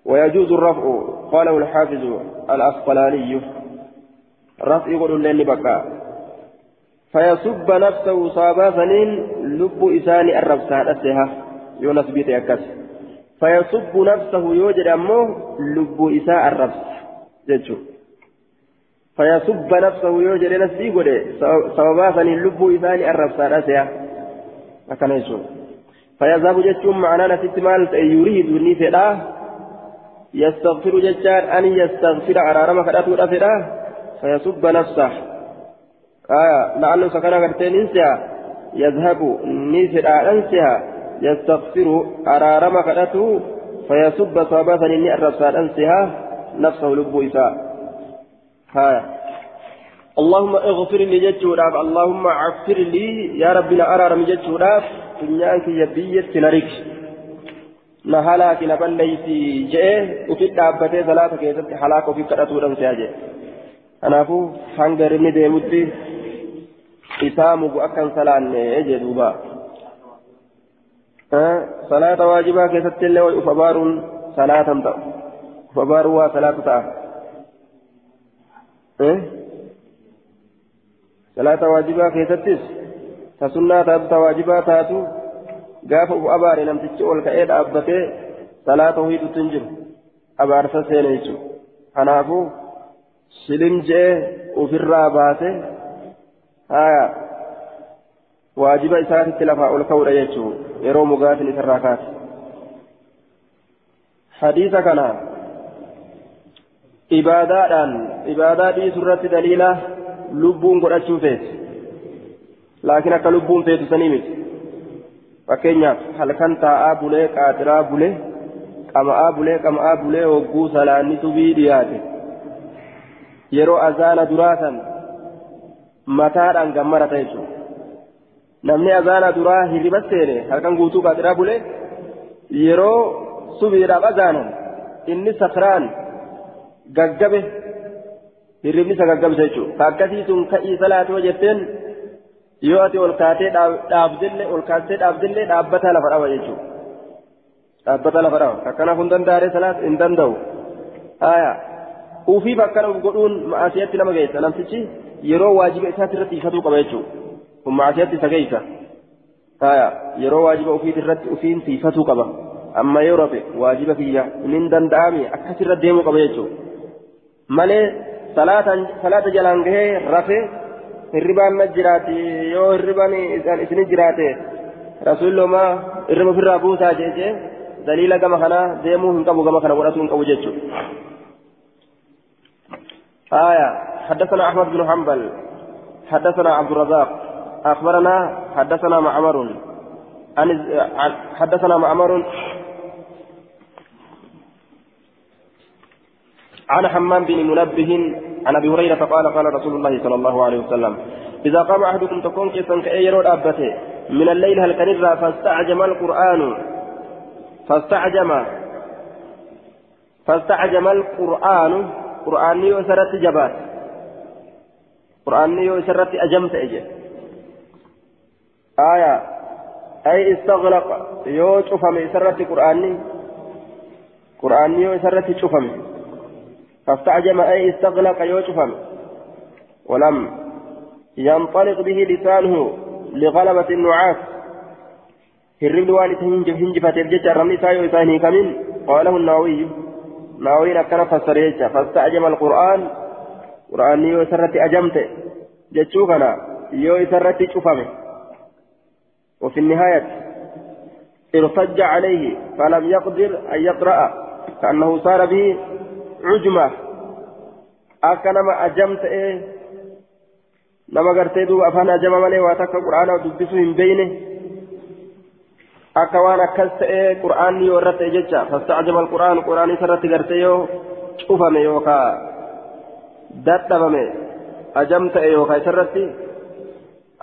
ويجوز الرفع قاله الحافظ الأسقلاني. رفع يقول لين بكى فيسب نفسه صابا سنين لب إسان الرفسا أنسها يونس بيت أكس فيسب نفسه يوجد أمه لب إساء الرفس جدشو فيسب نفسه يوجد نفسي قد صابا سنين لب إسان الرفسا أنسها fayyazabu jechuun ma'anaa nasitti maal ta'e yuriidu ni fedha yastaghfiru jechaan ani yastaghfira araarama kadhatuudha fedha fayyasubba nafsa la'annu isa kana gartee nin si'a yazhabu ni fedhaadhan si'a yastaghfiru araarama kadhatu fayyasubba sababa sanii ni arrabsaadhan si'a nafsa lubbuu isaa haya اللهم اغفر لي جتشوداف اللهم عفر لي يا ربنا أرارم جتشوداف دنياك يبيت نريك نهلاك نبليتي جئ وفي دابتي صلاة كيست حلاك وفي كراتو دم سياجي أنا أفو هنجر ندي مدي إسامك أكن سلان يجي دوبا أه؟ صلاة واجبة كيست اللي وفبار صلاة تأ فبار صلاة تأ؟ Salaata waajibaa keessattis ta sunnaa taatu ta waajibaa taatu gaafa uf abaare namtichi ol ka'ee dhaabbatee salaata hohiitutti hin jiru abaarsa seene jechuudha kanaafuu shilim je'ee ofirraa baase haya waajiba isaatitti lafaa ol ka'uudha jechuudha yeroo mugaatin isarraa kaate hadiisa lubbuun godhachuu feeti laakiin akka lubbuun feetu sanii miti fakkeenyaaf halkan taa'aa bulee qaatiraa bulee qama'aa bulee qama'aa bulee hogguu salaanni subii dhiyaate yeroo azaana duraa san mataadhaan gammarata jechuudha namni azaana duraa hirriba seene halkan guutuu qaatiraa bulee yeroo subiidhaaf azaanan inni sakraan gaggabe hirribni isa gaggabsa jechuudha ka akkasii sun ka'ii salaatoo jetteen yoo ati ol kaatee dhaabdillee ol kaatee dhaabdillee dhaabbata lafa dhaba jechuudha dhaabbata lafa dhaba akkanaaf hin danda'are salaat hin danda'u aayaa ufiif akkana godhuun ma'asiyatti nama geessa namtichi yeroo waajiba isaatti irratti ifatuu qaba jechuudha kun ma'asiyatti isa geessa aayaa yeroo waajiba ufiit irratti ufiin tiifatuu qaba amma yoo rafe waajiba kiyya hin danda'ame akkasirra deemuu qaba jechuudha malee salaata jalaan gahee rafee hirribaan na jiraati yoo hirribaan isin jiraate rasuullomaa irriba ofirraa buusaa jeechee daliila gama kanaa deemuu hin qabu gama kana godhatuu hin qabu jechuudha. آية حدثنا أحمد بن حنبل حدثنا عبد الرزاق أخبرنا حدثنا عن حمام بن منبه عن أبي هريرة قال قال رسول الله صلى الله عليه وسلم إذا قام أحدكم تكون كيسا كايرو ابته من الليل هل كنرا فاستعجم القرآن فاستعجم فاستعجم القرآن قرآن يسرت جبات قرآن يسرت أجمت إجي. آية أي استغلق يو شفم يسرت قرآني قرآني يسرت شفم فاستعجم أي استغلق يوشفا ولم ينطلق به لسانه لغلبة النعاس. هرب والد هنجفة الججة الرمي سايو إساني كمين؟ قاله النووي نووي أكنا فسريتش فاستعجم القرآن. قرآن يو سرت أجمت. جتشوكنا يو سرت شفمه وفي النهاية ارتج عليه. فلم يقدر أن يقرأ. كأنه صار به عجمة akka nama ajam ta'ee nama gartee duuba afaan ajama malee waa takka quraana dubbisuu hin beeyne akka waan akkas ta'ee quraanni yoo irratti jecha fastacjama alquraan quraanii isarratti gartee yoo cufame yookaa dadhabame أجمت أيوة كيسرتي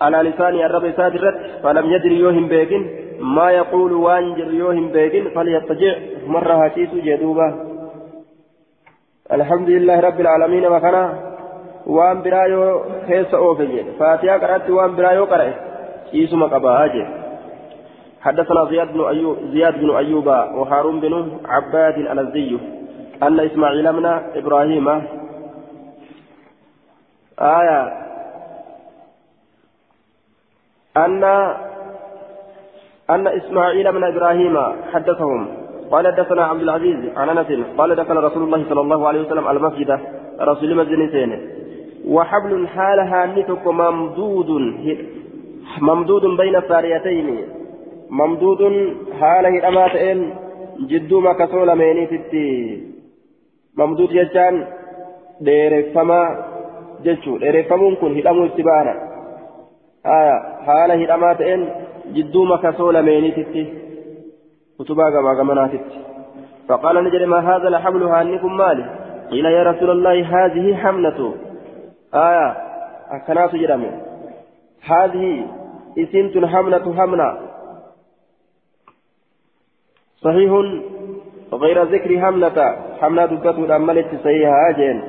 على لسان الرب سادرت فلم يدري يوهم بيكن ما يقول وانجر يوهم بيكن فليضطجع مرة هاتيت جدوبة الحمد لله رب العالمين وكنا وان برايو كيس أوفي فاتيا قرأت وان برايو قرأت إيسما قبا حدثنا زياد بن أيوب زياد بن أيوب وهارون بن عباد الأزدي أن إسماعيل من إبراهيم آية أن أن إسماعيل من إبراهيم حدثهم قال حدثنا عبد العزيز عن أنس قال دخل رسول الله صلى الله عليه وسلم المسجد رسول مسجد وحبل حالها نتك ممدود ممدود بين الساريتين ممدود حاله أماتين جدو ما كسول مينيتي ممدود جتان ديرفما جتشو ديرفمون كن هدامو استبانا. آية حاله هداماتين جدو ما كسول مينيتي كتبا غما غمناتت. فقال نجري ما هذا لحملها أنكم مالي قيل يا رسول الله هذه حملة. آية أكنات جرمي هذه اسمت حملة حملة صحيح غير ذكر حملة. حملة دبته الأملة صحيحة أجين.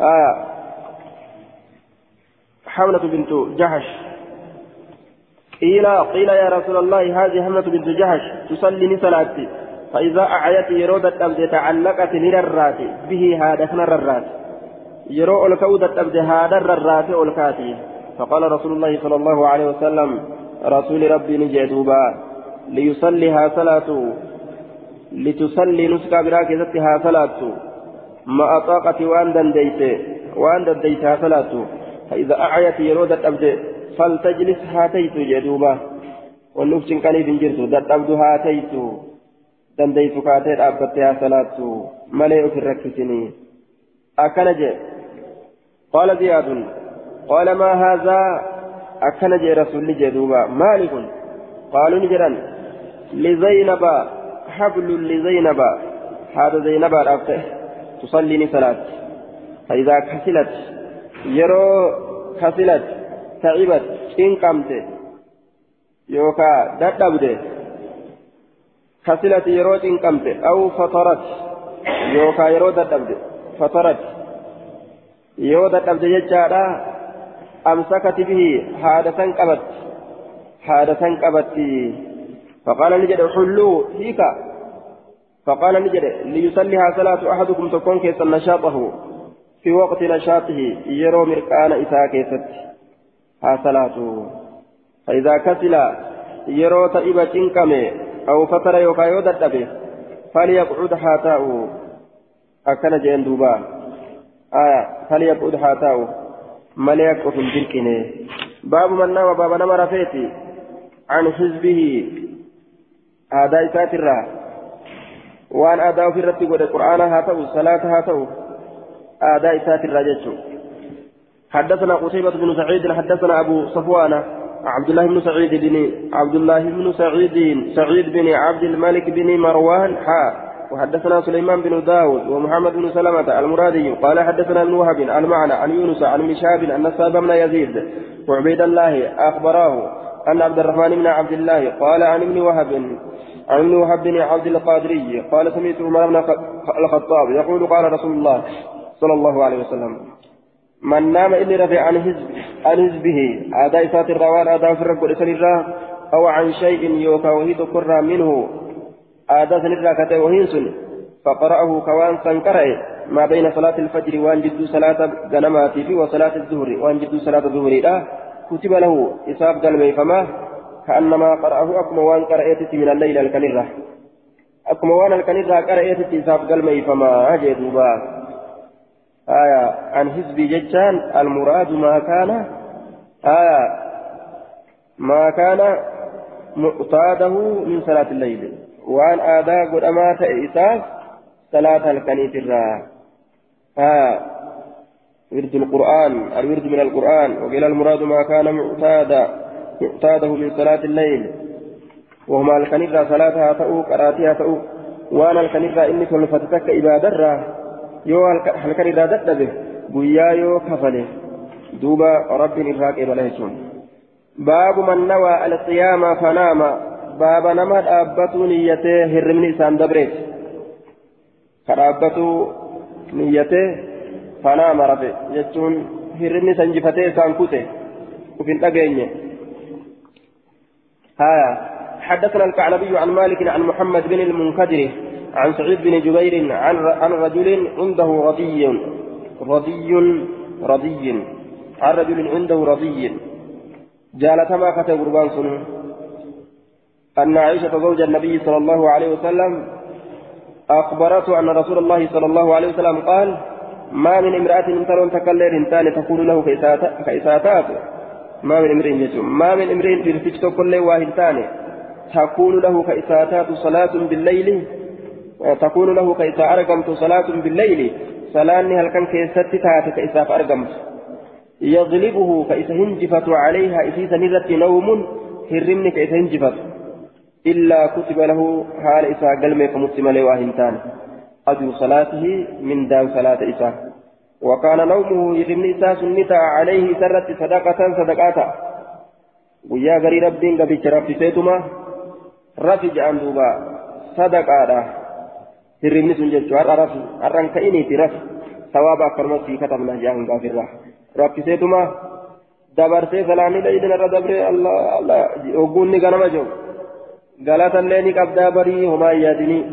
آية. حملة بنت جحش. قيل قيل يا رسول الله هذه حملة بنت جحش تصلي صلاتي فإذا أعيت يرود الأبد تعلقت للرات به هذا الرات يرو الكود الأبد هذا الرات الكاتي فقال رسول الله صلى الله عليه وسلم رسول ربي نجدوبا ليصليها صلاة. لتصلي نسك براك ذاتها صلاة. ما طاقة وأن دنديت. وأن دنديتها صلاة. فإذا أعيت يرود الأبد فلتجلس هاتيت جدوبا والنفس كان ينجرت دتأبد هاتيت دنديت كاتيت أبدتها صلاة ملئ في الركسني أكنج قال زياد قال ما هذا؟ أكنج رسول جدوبا مالك قالوا نجرا لزينب حبل لزينب هذا زينب الأفته تصلي صلاة فإذا كسلت يرو كسلت تعبت إن قمت يوكا ددبد كسلت يرو إن قمت أو فطرت يوكا يرو ددبد فطرت يو ددبد يجارا أمسكت به هذا قبت هذا قبت فقال نجد حلوا هيك فقال نجد ليصليها صلاة أحدكم تكون كيس نشاطه في وقت نشاطه يرو مرقان إساء كيست ها صلاة فإذا كسل يرو تئب تنكمي أو فتر يوكا يودد فليقعد حاتاؤه أكن جين دوبا. آية فليقعد حاتاؤه مليك في الجركني باب من نام باب نام رفيتي. عن حزبه. aadaa isaatirraa waan aadaa ofirratti godhe qur'aana haa ta'u salaata haa ta'u aadaa isaatirraa jechuudha حدثنا قتيبة بن سعيد حدثنا أبو صفوان عبد الله بن سعيد بن عبد الله بن سعيد سعيد بن عبد الملك بن مروان حا وحدثنا سليمان بن داود ومحمد بن سلمة المرادي قال حدثنا ابن وهب المعنى عن يونس عن مشاب أن ساب بن يزيد وعبيد الله أخبراه أن عبد الرحمن بن عبد الله قال عن ابن وهب عن ابن وهب بن عبد القادري قال سمعت عمر بن الخطاب يقول قال رسول الله صلى الله عليه وسلم من نام إني رفع عن حزب عن حزبه. أداء سات الروان أداء في الرب أو عن شيء يوكا وهيد قرى منه. أداء سنرى كتاب وهينسن فقرأه كوان سنكره ما بين صلاة الفجر وان جدو صلاة غنماتي وصلاة الظهر. وان جدو صلاة الظهر كتب له إصاب قلبي فما كأنما قرأه أكما وان قرأت من الليل الكنرة. أكما وان الكنرة قرأت إصاب قلبي فما أجدوبا آية عن حزب ججان المراد ما كان آية ما كان معتاده من صلاة الليل. وان آداء قد أمات إصاب صلاة الكنيترة آية ورد القرآن الورد من القرآن وقيل المراد ما كان معتادا معتاده من صلاة الليل. وهما الكنيرة صلاتها تأو قراتها تأو وأنا الكنيرة إني كل فتتك يو الكنيرة دتبه بويا يو كفله دوبا رب الراك إبلاهيشون باب من نوى القيام فنام باب نمد أبتو نيته هرمني إسان دبريت كرابتو نيته فنام ربي يجون هرمني سنجفته إسان كوته وفين أجيني ها حدثنا الكعنبي عن مالك عن محمد بن المنكدر عن سعيد بن جبير عن عن رجل عنده رضي رضي رضي. عن رجل عنده رضي. جالتما كتب قربان سنه أن عائشة زوج النبي صلى الله عليه وسلم أخبرته أن رسول الله صلى الله عليه وسلم قال ما من امرأة ترون تكلر انتان تقول له كإساتات ما من امرئ ما من امرئ في الفتح كل واحد تكون له كإساتات صلاة بالليل تكون له كإسا أرقمت صلاة بالليل صلاة هل كان كيست تاتي كإساف أرقمت يغلبه كإسا هنجفت عليها إسيسا نرت نوم هرمن كإسا هنجفت إلا كتب له حال إسا قلمي فمسلم لي واهنتان. أجر صلاته من دام صلاة إسا وكان نومه هرمن إسا سنتا عليه سرت صدقة صدقاتا. ويا غري ربين قبل ربي سيتما. رفج عن دوبا صدقاتا. Hirribni sun jechuun har'a rafi har'an ka'iniiti rafi sawaaba akkanuma sii katabna jaan gaafirraa rakkiseetuma dabarsee salaanni dhaydin irra dabree hogguunni ganama jiru galatallee ni qabdaa barii homaa yaadinii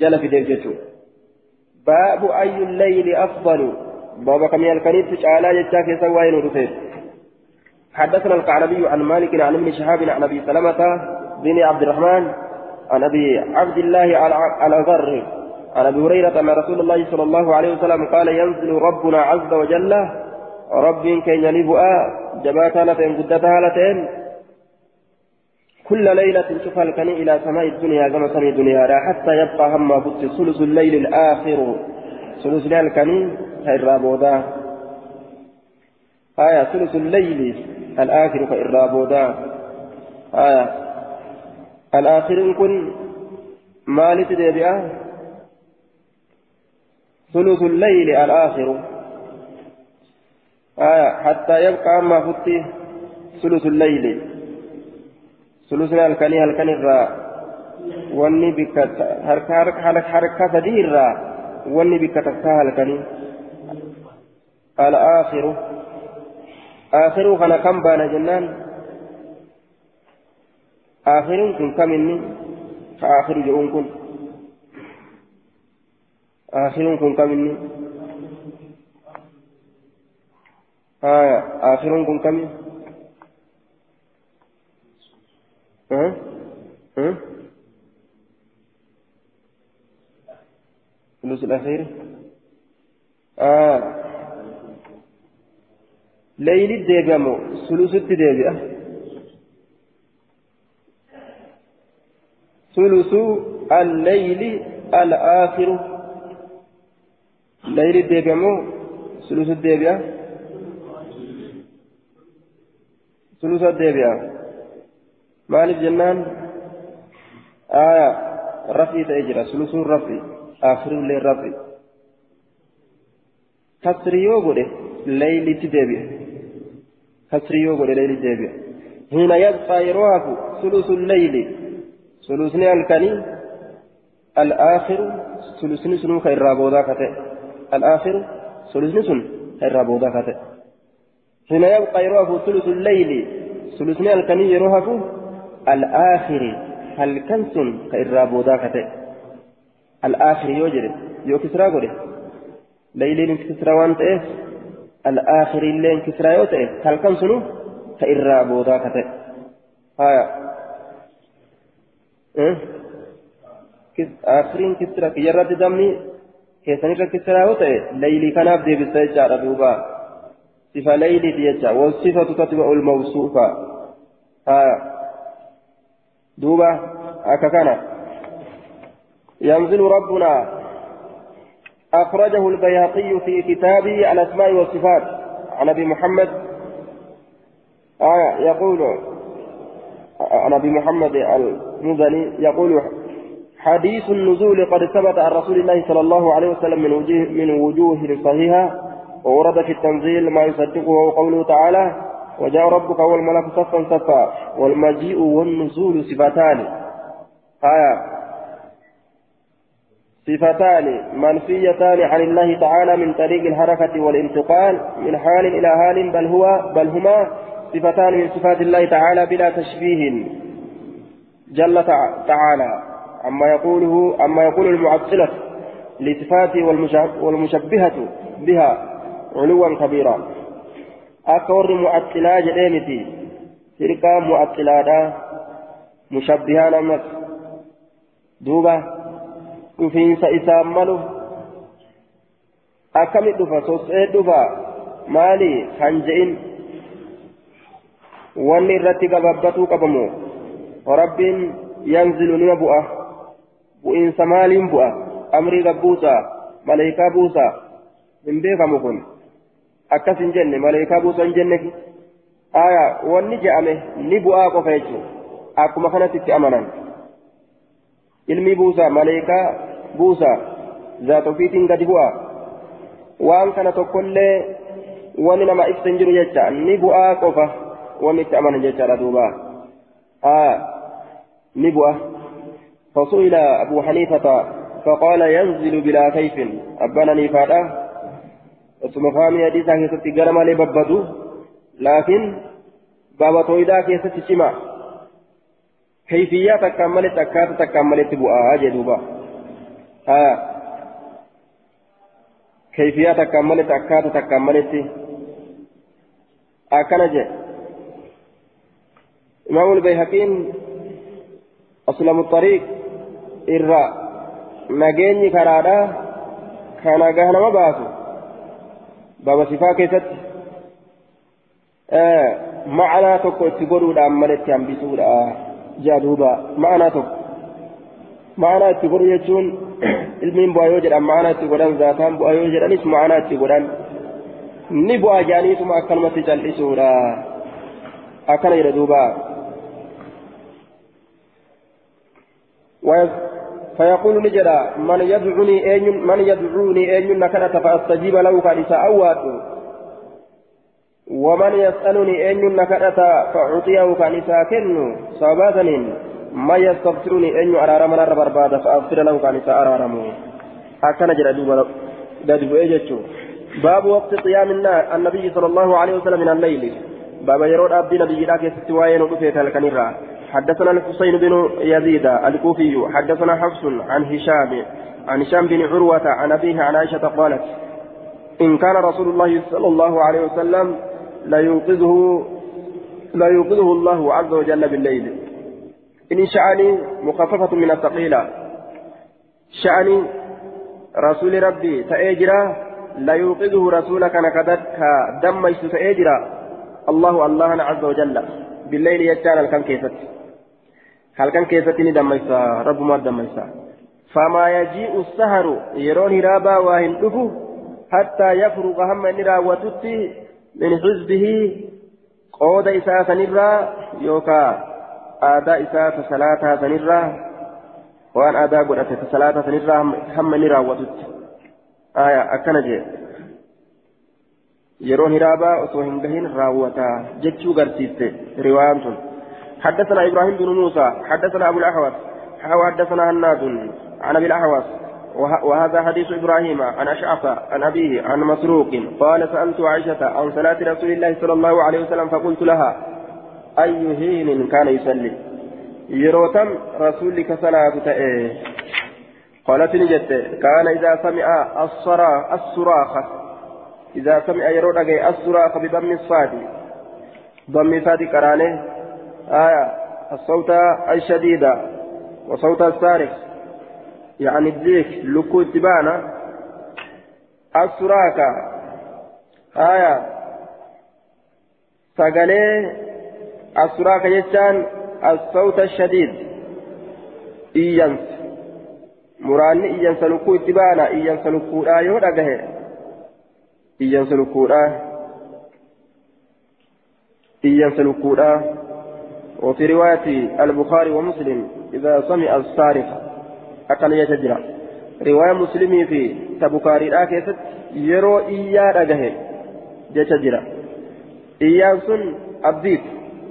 jala fideef jechuudha baabu ayyu layli afdalu بابا كم يلكنيت تعالى يجاك يسوى ينودفيت حدثنا القعنبي عن مالك عن ابن شهاب عن ابي سلمة بن عبد الرحمن عن أبي عبد الله على ذر عن أبي هريرة أن رسول الله صلى الله عليه وسلم قال ينزل ربنا عز وجل رب كين ينبؤا جباتا لتين قدتها لتين كل ليلة شوف الكني إلى سماء الدنيا كما سماء الدنيا حتى يبقى هم بط ثلث الليل الآخر. ثلث الليل الكني كإرابودا آية ثلث الليل الآخر كإرابودا آية الآخر كن مالت ديبئة ثلث الليل الآخر آية حتى يبقى أما فتي ثلث الليل ثلث الكني الكني الراء wanni bikka harka sadii irraa wanni bikka takkaa halkanii al'aakhiru aakhiru kana kan baana jennaan آخر كن كم إني؟ فآخر جؤون كن. آخر كن كم إني؟ آية كن كم ها؟ ها؟ فلوس الأخير؟ آه. ليل الديبامو سلوس الديبامو ثلث الليل الآخر. ليل الديبيمو ثلث الديبيا ثلث الديبيا مالك جنان؟ آية. رفي تأجرى ثلث الرفي آخر الليل رفي كسريو بده ليل تديبيا كسريو بده ليل تديبيا هنا يبقى يروح ثلث الليل. ثلثني الكني الآخر ثلثني سنو خير بودا كته الآخر ثلثني سن خير بودا كته هنا يبقى يروح ثلث الليل ثلثني الكني يروح الآخر هل كنسن خير بودا كته الآخر يوجد يو كسرى قوله ليلين كسرى وانت إيه الآخر اللين كسرى يوته هل كنسنو خير بودا كته هايا آخرين كسرى كيرد دمني كيسانيرا كسرى وتأي ليلي كانت دي بسيجا دوبا صفة ليلي ديجا والصفة تتبع الموصوفة. آه دوبا. أككنا ينزل ربنا. أخرجه البيهقي في كتابه الأسماء والصفات. عن أبي محمد. آه يقول. عن أبي محمد المزني يقول حديث النزول قد ثبت عن رسول الله صلى الله عليه وسلم من وجوه من وجوه صحيحة وورد في التنزيل ما يصدقه قوله تعالى وجاء ربك والملك صفا صفا والمجيء والنزول صفتان آية. صفتان منفيتان عن الله تعالى من طريق الحركة والانتقال من حال إلى حال بل هو بل هما صفتان من صفات الله تعالى بلا تشبيه. جل تعالى عما يقوله عما يقول المعطلة لصفاته والمشبهة بها علوا كبيرا. أكور معطلا جديمتي. تلك معطلا مشبهان أمس دوبا dhufiinsa isaan malu akkamit dhufa sosee dhufa maali kan je'in wanni irratti gababbatuu maaliin bu'a amrii gabbuusa maleekaa buusa hin beekamu kun akkas hin jenne maleekaa buusa hin jenne aya wanni je'ame ni bu'aa qofa jechuudha akkuma kanatti itti amanan. ilmi buusa maleekaa buusa zaata ofiitiin gadi bu'a waan kana tokkollee wani nama ibsa hin jiru jecha ni bu'aa qofa wanni itti amanan jechaadha duuba ni bu'a فسئل أبو حنيفة فقال ينزل بلا كيف. أبانا نيفادا ثم فهمي حديثا كيست قرم لي ببدو. لكن بابا تويدا كيست شما. كيفية تكملت أكاد تكملت بؤا جدوبا. آه كيفية تكملت أكاد تكملت. أكنج إمام البيهقين أسلم الطريق إرى نجيني كرادا كان جهنم مباسو بابا صفا كيست آه معنى تكو تقولوا لأمالت ينبسوا jaaduuba ma'anaa tokko ma'anaa itti godhu jechuun ilmiin bu'aa yoo jedhan ma'anaa itti godhan zaataan bu'aa yoo jedhanis ma'anaa itti godhan ni bu'aa jaaniituma akkanumatti cal'isuudha akkana jedha duuba فيقول نجرا من يدعوني أين من يدعوني أين نكرة فأستجيب له كان أوات ومن يسألني أن نكرت فأعطيه كان ساكن. صباتن ما يستغفرني أن أرار من برباد فأغفر له كان أرارم أكن جرى دوبا دادب إيجتشو باب وقت قيام النبي صلى الله عليه وسلم من الليل. باب يرود أبدي نبي لك يستوى ندفت الكنيرة حدثنا الحسين بن يزيد الكوفي حدثنا حفص عن هشام عن هشام بن عروة عن أبيه عن عائشة قالت إن كان رسول الله صلى الله عليه وسلم لا يوقظه الله عز وجل بالليل. إن شأني مخففة من الثقيلة. شأني رسول ربي تأجرا لا يوقظه رسولك نكدت كدم تأجرا. الله الله عز وجل بالليل يجعل الكن كيفت. هل كان كيفت دم رب ما دم فما يجيء السهر يرون هرابا وهن حتى يفرغ هم نرا وتتي من حزبه قود إساءة سنرى يوكا آداء إساءة صلاة سنرى وأن آداء قد صلاة سنرى هم نرى وتت آية أكنجي yeroo hiraabaa osoo hin gahin raawwataa jechuu garsiiste riwaayaan tun حدثنا إبراهيم بن موسى حدثنا أبو الأحوص حدثنا هناد عن أبي الأحوص وهذا حديث إبراهيم عن أشعث عن أبيه عن مسروق قال سألت عائشة عن صلاة رسول الله صلى الله عليه وسلم فقلت لها أي حين كان يصلي؟ يروتم رسولك صلاة تأيه قالت نجت كان إذا سمع الصراخ الصراخ إذا سمع يرود الصراخ بضم الصاد ضم صاد كرانه آية الصوت الشديد وصوت الصارخ يعني الديك لكو تبانا. السراكة آية. سقلي السراكة يجان الصوت الشديد. إيانس. مراني إيانس لكو تبانا. إيانس لكو لا يهدى إيانس لكو لا. إيانس لكو وفي رواية البخاري ومسلم إذا سمع الصارخ أكن يتجرى رواية مسلمي في تبكاري الآكيست يرو إياه أجهه جيش جرا إياه سن أبديت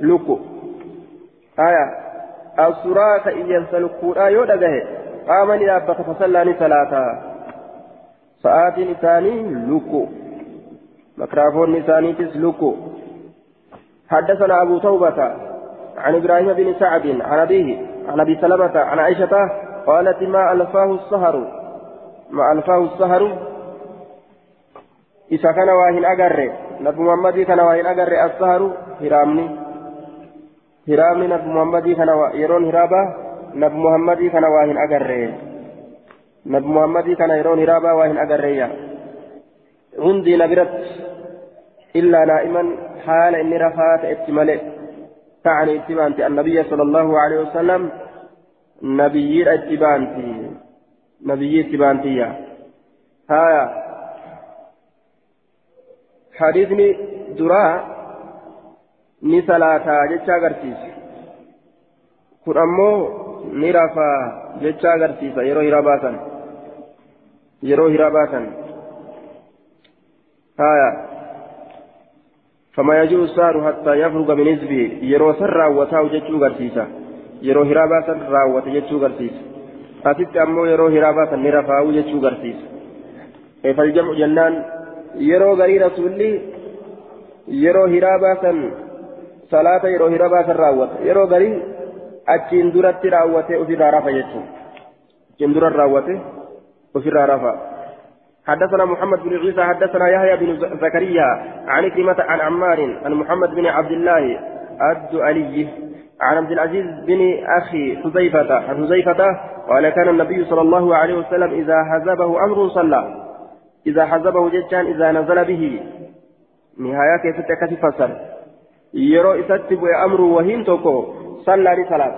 لوكو آية الصراط إياه سلوكو آيو أجهه قام لأبك فصلاني ثلاثة. ساعات ثاني لوكو مكرافون ثاني لوكو حدثنا أبو توبة عن إبراهيم بن سعد عن أبيه عن أبي سلمة عن عائشة قالت ما ألفاه السهر؟ ما ألفاه السهر؟ إذا كان واهن أجر نبي محمد كان واهن أجر السهر هرامني. هرامني نبي محمد كان يرون هرابا نبي محمد كان واهن أجر. نبي محمد كان يرون هرابا واهن أجر. عندي نبرت إلا نائما حال إني رفعت اتملئ تعني اتبانتي النبي صلى الله عليه وسلم نبي اتبانتي نبي اتبانتي ها حديثني درا ammoo ni rafaa jecha agarsiisa yeroo hiraa baasan yeroo hiraa baasan haya فما يجوز السهر حتى يفرغ من حزبه. يرو سر راوتاه جتشو غرسيسا. يرو هرابا سر راوت جتشو غرسيسا. أتت أمو يرو هرابا سر نرفاو جتشو غرسيسا. فالجمع جنان يرو غري رسولي يرو هرابا سر صلاة يرو هرابا سر راوت. يرو غري أتشين درت راوته أفر رافا جتشو. أتشين درت راوته أفر رافا. حدثنا محمد بن عيسى حدثنا يحيى بن زكريا عن كلمة عن عمار عن محمد بن عبد الله الدؤلي عن عبد العزيز بن أخي حذيفة حذيفة قال كان النبي صلى الله عليه وسلم إذا حزبه أمر صلى. إذا حزبه ججان إذا نزل به. نهاية كيف تكتف فسر يرو إساتب أمر وهين توكو. صلى لصلاة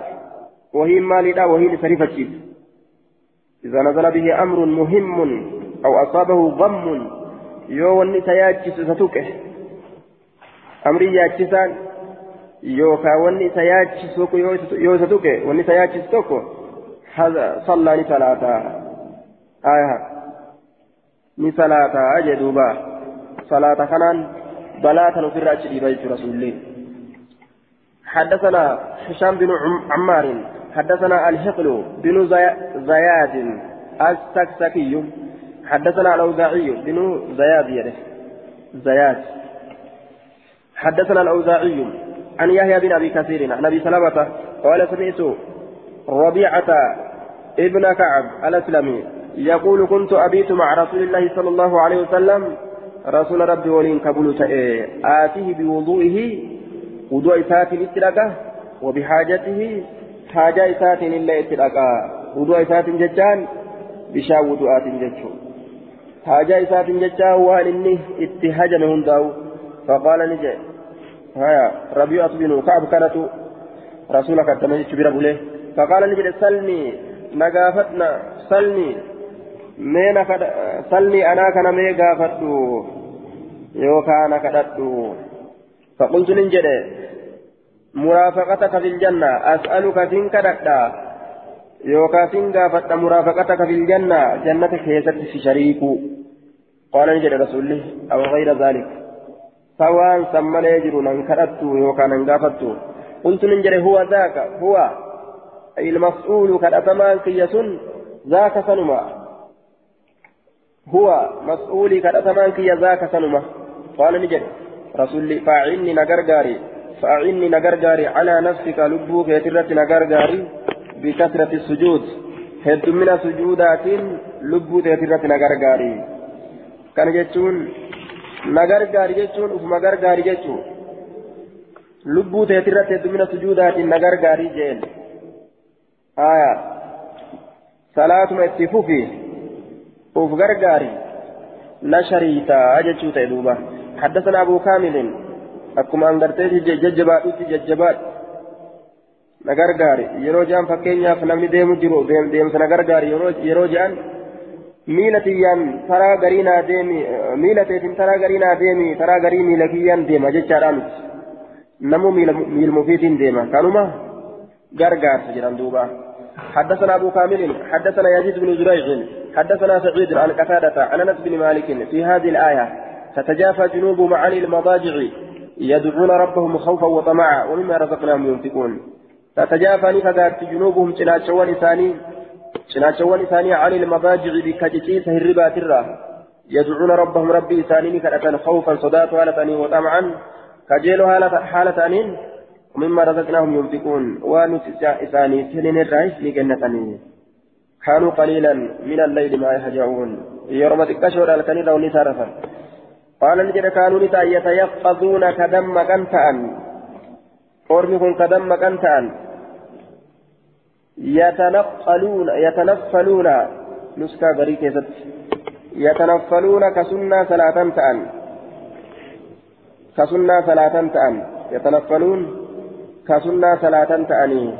وهين مالي وهين سريفة إذا نزل به أمر مهم. أو أصابه غم يو وني سياتشس ستوكه. أمري ياتشسان يوكا وني سياتشس يو ستوكه. وني سياتشس توكو. هذا صلى لصلاة آية. ni salaata aje duuba salaata kanaan balaa kan ofirraa achi dhiiba حدثنا هشام بن عمار. حدثنا الحقل بن زياد السكسكي. حدثنا الأوزاعي بن زياد يده. زياد. حدثنا الأوزاعي عن يحيى بن أبي كثير عن أبي سلمة قال سمعت ربيعة ابن كعب الأسلمي يقول كنت أبيت مع رسول الله صلى الله عليه وسلم. رسول ربي ولين كبول آتيه بوضوئه وضوء سات اتلقى وبحاجته حاجة سات إلا اتلقى وضوء سات ججان بشا وضوءات ججان حاجة إسات جتا وان إني اتهجم هنداو. فقال نجي هيا ربيعة بن كعب كانت رسولك التمجد برب له فقال نجي سلني. نقافتنا. سلني. مين سلني أنا كان مي قافتو. يوكا أنا كدتو. فقلت نجد مرافقتك في الجنة. أسألك فين كدتا يوكا سنغا فتا مرافقتك في الجنة جنة كيست في شريك قال نجد رسول أو غير ذلك سواء سمى يجر ننكرت يوكا ننغافت قلت نجد هو ذاك هو أي المسؤول كالأتمان كيسن ذاك سنما هو مسؤولي كالأتمان كي ذاك سنما قال نجد رسول الله فاعني نغرغاري فاعني نغرغاري على نفسك لبوك يترت نغرغاري بكثرة السجود. هد من سجودات لبو تيترة نغرغاري كان جتون نغرغاري جتون وفما غرغاري جتون لبو تيترة هد من سجودات نغرغاري جين آية. صلاة ما اتفوفي وف غرغاري شريطة أجتشو تيدوبا. حدثنا أبو كامل. أكما أنغرتي ججبات ججبات. Na gargaari yeroo je'an fakkeenyaaf namni deemu jiru deemsa na gargaari yeroo je'an miila tiyyaan taraa garii naa deemi miila teetiin taraa garii naa deemi taraa garii miila kiyyaan deema jechaadha miti namu miilmufiitiin deema kanuma gargaarsa jedhan duuba حدثنا أبو كامل حدثنا يزيد بن زريع حدثنا سعيد عن قتادة عن أنس بن مالك في هذه الآية تتجافى جنوبهم عن المضاجع يدعون ربهم خوفا وطمعا ومما رزقناهم ينفقون تتجافى نفقات جنوبهم شناتشوان إساني شناتشوان إساني عن المضاجع بكجتيس الربات الراه يدعون ربهم ربي إساني كأتا خوفا صدات هالة وطمعا. كجيل حالة أنين ومما رزقناهم ينفقون. ونسى إساني سنين الرئيس لجنة كانوا قليلا من الليل ما يهجعون. يوم تكشور الكنيدة ونسارفا قال نجد كانوا نتا يتيقظون كدم كنتان. قرمكم كدم كنتان. يتنقلون يتنفلون نسكا غريك يتنفلون كسنة صلاة تأن كسنة صلاة تأن يتنفلون كسنة صلاة تأني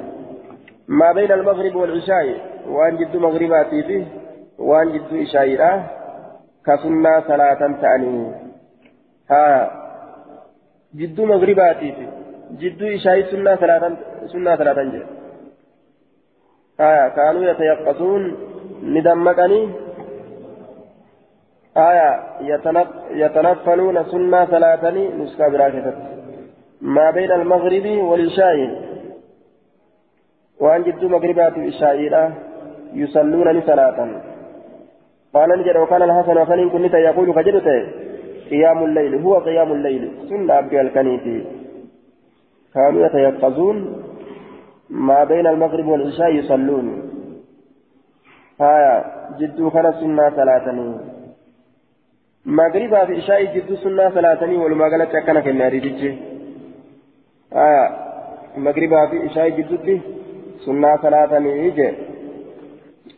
ما بين المغرب والعشاء waan jidduu maghribaatii fi waan jidduu ishaayiidha ka sunnaa salaatan ta'anii haa jidduu maghribaatii fi jidduu ishaayii sunnaa salaatan sunnaa salaatan yatayaqqasuun ni dammaqanii haa yatanaffaluuna sunnaa salaatanii nuskaa biraa keessatti ما بين المغرب والعشاء. وأن جدوا مغربات العشاء يصلون صلاة قال نجد وكان الحسن وكان كنت يقول فجدت. قيام الليل هو قيام الليل. سنة عبد الكنيتي كانوا يتيقظون ما بين المغرب والعشاء يصلون. هايا جدو كان سنة صلاة مغربا في عشاء جدو سنة صلاة ولما قالت كان كنا ريدج هايا مغربا في عشاء جدو سنة صلاة يجي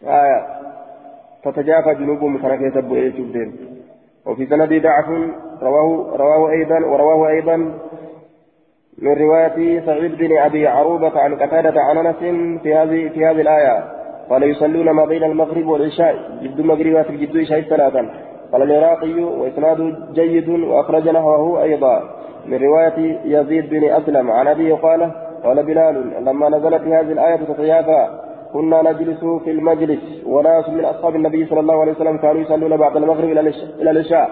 آية تتجافى جنوبهم كان الدين وفي سند ضعف رواه رواه أيضا ورواه أيضا من رواية سعيد بن أبي عروبة عن قتادة عن أنس في هذه في هذه الآية. قال يصلون ما بين المغرب والعشاء. جد المغرب في جد العشاء ثلاثا قال العراقي وإسناده جيد وأخرج نحوه أيضا. من رواية يزيد بن أسلم عن أبي قال قال بلال لما نزلت هذه الآية تتجافى كنا نجلس في المجلس وناس من أصحاب النبي صلى الله عليه وسلم كانوا يصلون بعد المغرب إلى العشاء.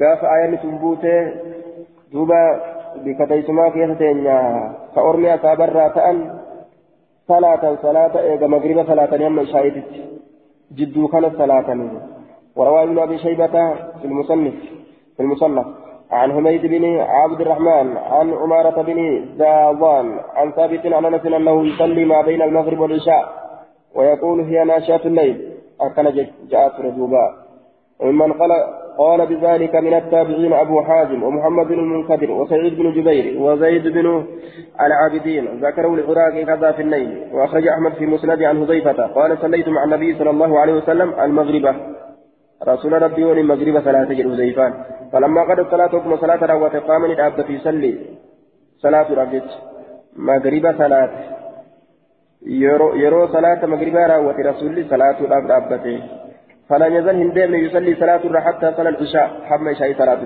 قاف آية تنبوته دوبا بكتيسما كيستين كأرمي أكابر تأن صلاة صلاة إيجا مغرب صلاة يوم شاهدت. جدو كانت صلاة وروى ابن أبي شيبة في المصنف في المصنف. عن حميد بن عبد الرحمن عن عمارة بن زاوان عن ثابت عن أنس أنه يصلي ما بين المغرب والعشاء ويقول هي ناشئة الليل. أكل جاءت رجوبا. وممن قال قال بذلك من التابعين أبو حازم ومحمد بن المنكدر وسعيد بن جبير وزيد بن العابدين ذكروا العراق كذا في الليل وأخرج أحمد في مسند عن حذيفة قال صليت مع النبي صلى الله عليه وسلم المغرب. رسول ربي ولي مغرب صلاة جل زيفان فلما قد الصلاة حكم صلاة روت قام العبد يصلي صلاة ربك مغرب صلاة. يرو, يرو صلاة مغرب روت رسول صلاة الأبد فلم يزل هندم يصلي صلاة حتى صلى العشاء. حمى شيء صلاة.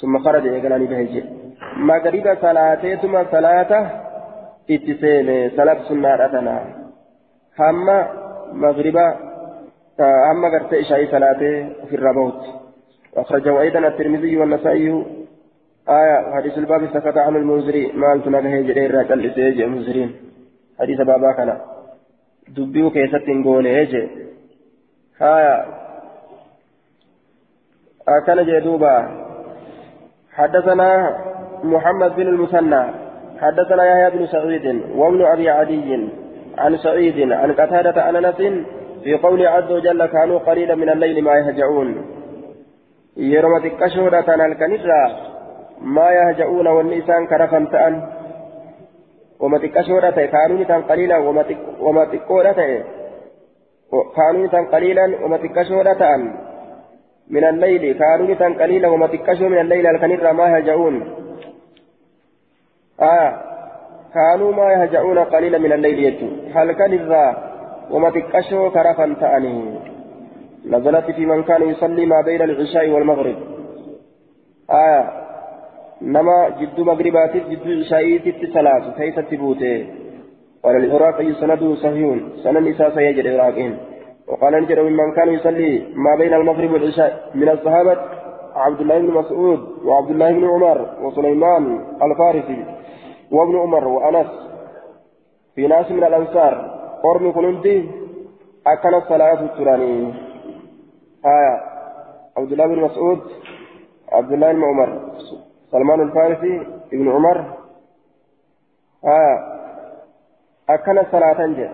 ثم خرج يقلاني بهجي مغرب صلاة ثم صلاة اتسين صلاة سنة أتنا حمى مغرب أما قرت إشاء صلاته في الربوت. أخرجه أيضا الترمذي والنسائي. آية حديث الباب سكت عن المنذري. ما أنت نجه جرير رجل إسيج المنذرين حديث بابا كان. دبيو كيست نقول إيجي آية أكن جدوبا حدثنا محمد بن المثنى حدثنا يحيى بن سعيد وابن أبي عدي عن سعيد عن قتادة عن أنس في قول عز وجل كانوا قليلا من الليل ما يهجعون يرمى تكشورة الكنسة ما يهجعون والنسان كرفا تأن وما تكشورة كانوا قليلا وما تكورة كانوا قليلا وما تكشورة تأن من الليل كانوا قليلا وما تكشوا من الليل الكنسة ما يهجعون. آه كانوا ما يهجعون قليلا من الليل يجو. هل كان وما تكشوا كرفا تأني؟ نزلت في من كان يصلي ما بين العشاء والمغرب. آية نما جد مغربات جد عشاء ست صلاة كيف تبوته؟ وللعراقي سنده صحيح سنن إساء سيجد العراقين وقال نجد ممن كان يصلي ما بين المغرب والعشاء من الصحابة عبد الله بن مسعود وعبد الله بن عمر وسليمان الفارسي وابن عمر وأنس. في ناس من الأنصار. قرن كنندي. أكن الصلاة التراني. آية عبد الله بن مسعود عبد الله بن عمر سلمان الفارسي ابن عمر. آية أكن الصلاة جاء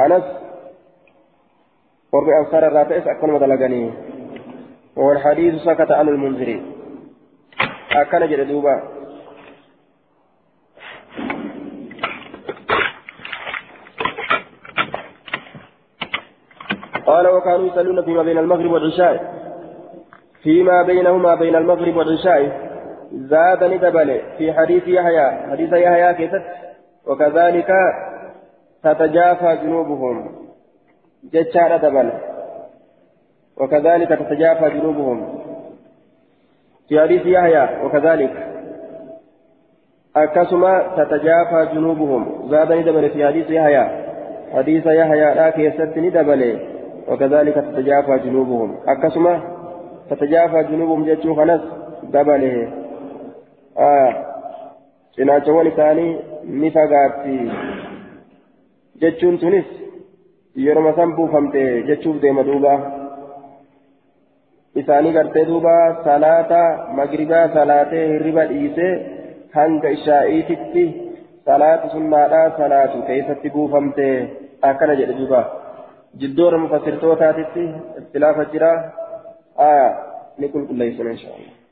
أنس قرب أنصار الراتئس أكن مدلقني والحديث سكت عن المنذرين أكن جد دوبا قال وكانوا يصلون فيما بين المغرب والعشاء فيما بينهما بين المغرب والعشاء زاد ندبل في حديث يحيى حديث يحيى كيست وكذلك تتجافى جنوبهم. جتشار دبل. وكذلك تتجافى جنوبهم. في حديث يحيى وكذلك. أكسما تتجافى جنوبهم. زاد ندبل في حديث يحيى. حديث يحيى لا كيست ندبل وكذلك تتجافى جنوبهم. أكسما تتجافى جنوبهم جتشو خنس دبله. آه. cinaachawwan isaanii ni fagaatti jechuun tunis yeroo san buufamte jechuuf deema duuba isaanii gartee duuba salaata magribaa salaatee hirriba dhiisee hanga ishaa'iititti salaata sunnaadhaa salaatu keessatti buufamte akkana jedhe duuba jiddoora mufassirtootaatitti istilaafa jira ni qulqulleessina inshaa Allah